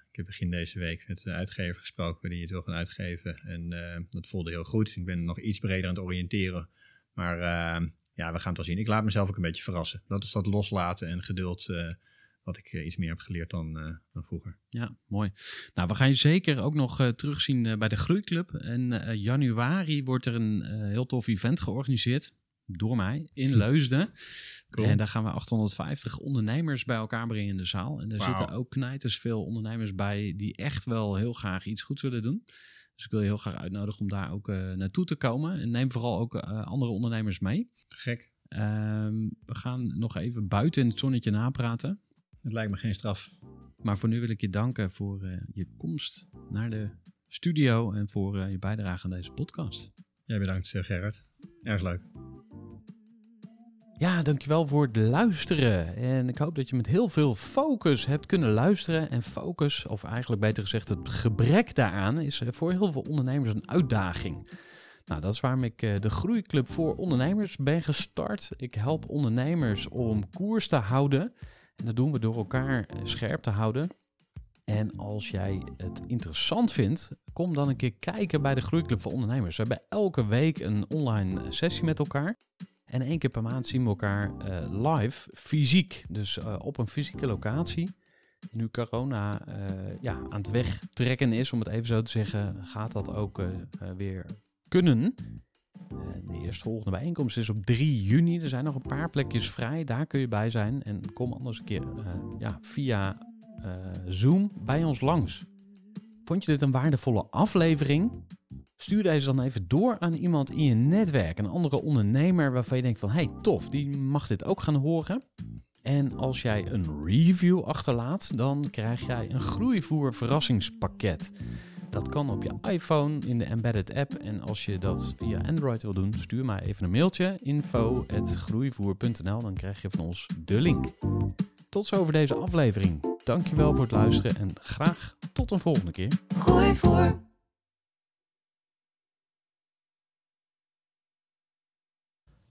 ik heb begin deze week met een uitgever gesproken die het wil gaan uitgeven. En dat voelde heel goed. Ik ben nog iets breder aan het oriënteren. Maar uh, ja, we gaan het wel zien. Ik laat mezelf ook een beetje verrassen. Dat is dat loslaten en geduld uh, wat ik iets meer heb geleerd dan, dan vroeger. Ja, mooi. Nou, we gaan je zeker ook nog terugzien bij de Groeiclub. En januari wordt er een heel tof event georganiseerd door mij in Leusden. Cool. En daar gaan we 850 ondernemers bij elkaar brengen in de zaal. En er wow. zitten ook knijters veel ondernemers bij die echt wel heel graag iets goeds willen doen. Dus ik wil je heel graag uitnodigen om daar ook uh, naartoe te komen. En neem vooral ook uh, andere ondernemers mee. Gek. Um, we gaan nog even buiten in het zonnetje napraten. Het lijkt me geen straf. Maar voor nu wil ik je danken voor uh, je komst naar de studio en voor je bijdrage aan deze podcast. Jij bedankt, Gerard. Erg leuk. Ja, dankjewel voor het luisteren. En ik hoop dat je met heel veel focus hebt kunnen luisteren. En focus, of eigenlijk beter gezegd het gebrek daaraan, is voor heel veel ondernemers een uitdaging. Nou, dat is waarom ik de Groeiclub voor Ondernemers ben gestart. Ik help ondernemers om koers te houden. En dat doen we door elkaar scherp te houden. En als jij het interessant vindt, kom dan een keer kijken bij de Groeiclub voor Ondernemers. We hebben elke week een online sessie met elkaar. En één keer per maand zien we elkaar uh, live, fysiek. Dus uh, op een fysieke locatie. Nu corona uh, ja, aan het wegtrekken is, om het even zo te zeggen, gaat dat ook weer kunnen. de eerstvolgende bijeenkomst is op 3 juni. Er zijn nog een paar plekjes vrij. Daar kun je bij zijn. En kom anders een keer ja, via Zoom bij ons langs. Vond je dit een waardevolle aflevering? Stuur deze dan even door aan iemand in je netwerk, een andere ondernemer waarvan je denkt van hey tof, die mag dit ook gaan horen. En als jij een review achterlaat, dan krijg jij een groeivoer verrassingspakket. Dat kan op je iPhone in de embedded app. En als je dat via Android wil doen, stuur mij even een mailtje info@groeivoer.nl. Dan krijg je van ons de link. Tot zover deze aflevering. Dankjewel voor het luisteren en graag tot een volgende keer. Groeivoer.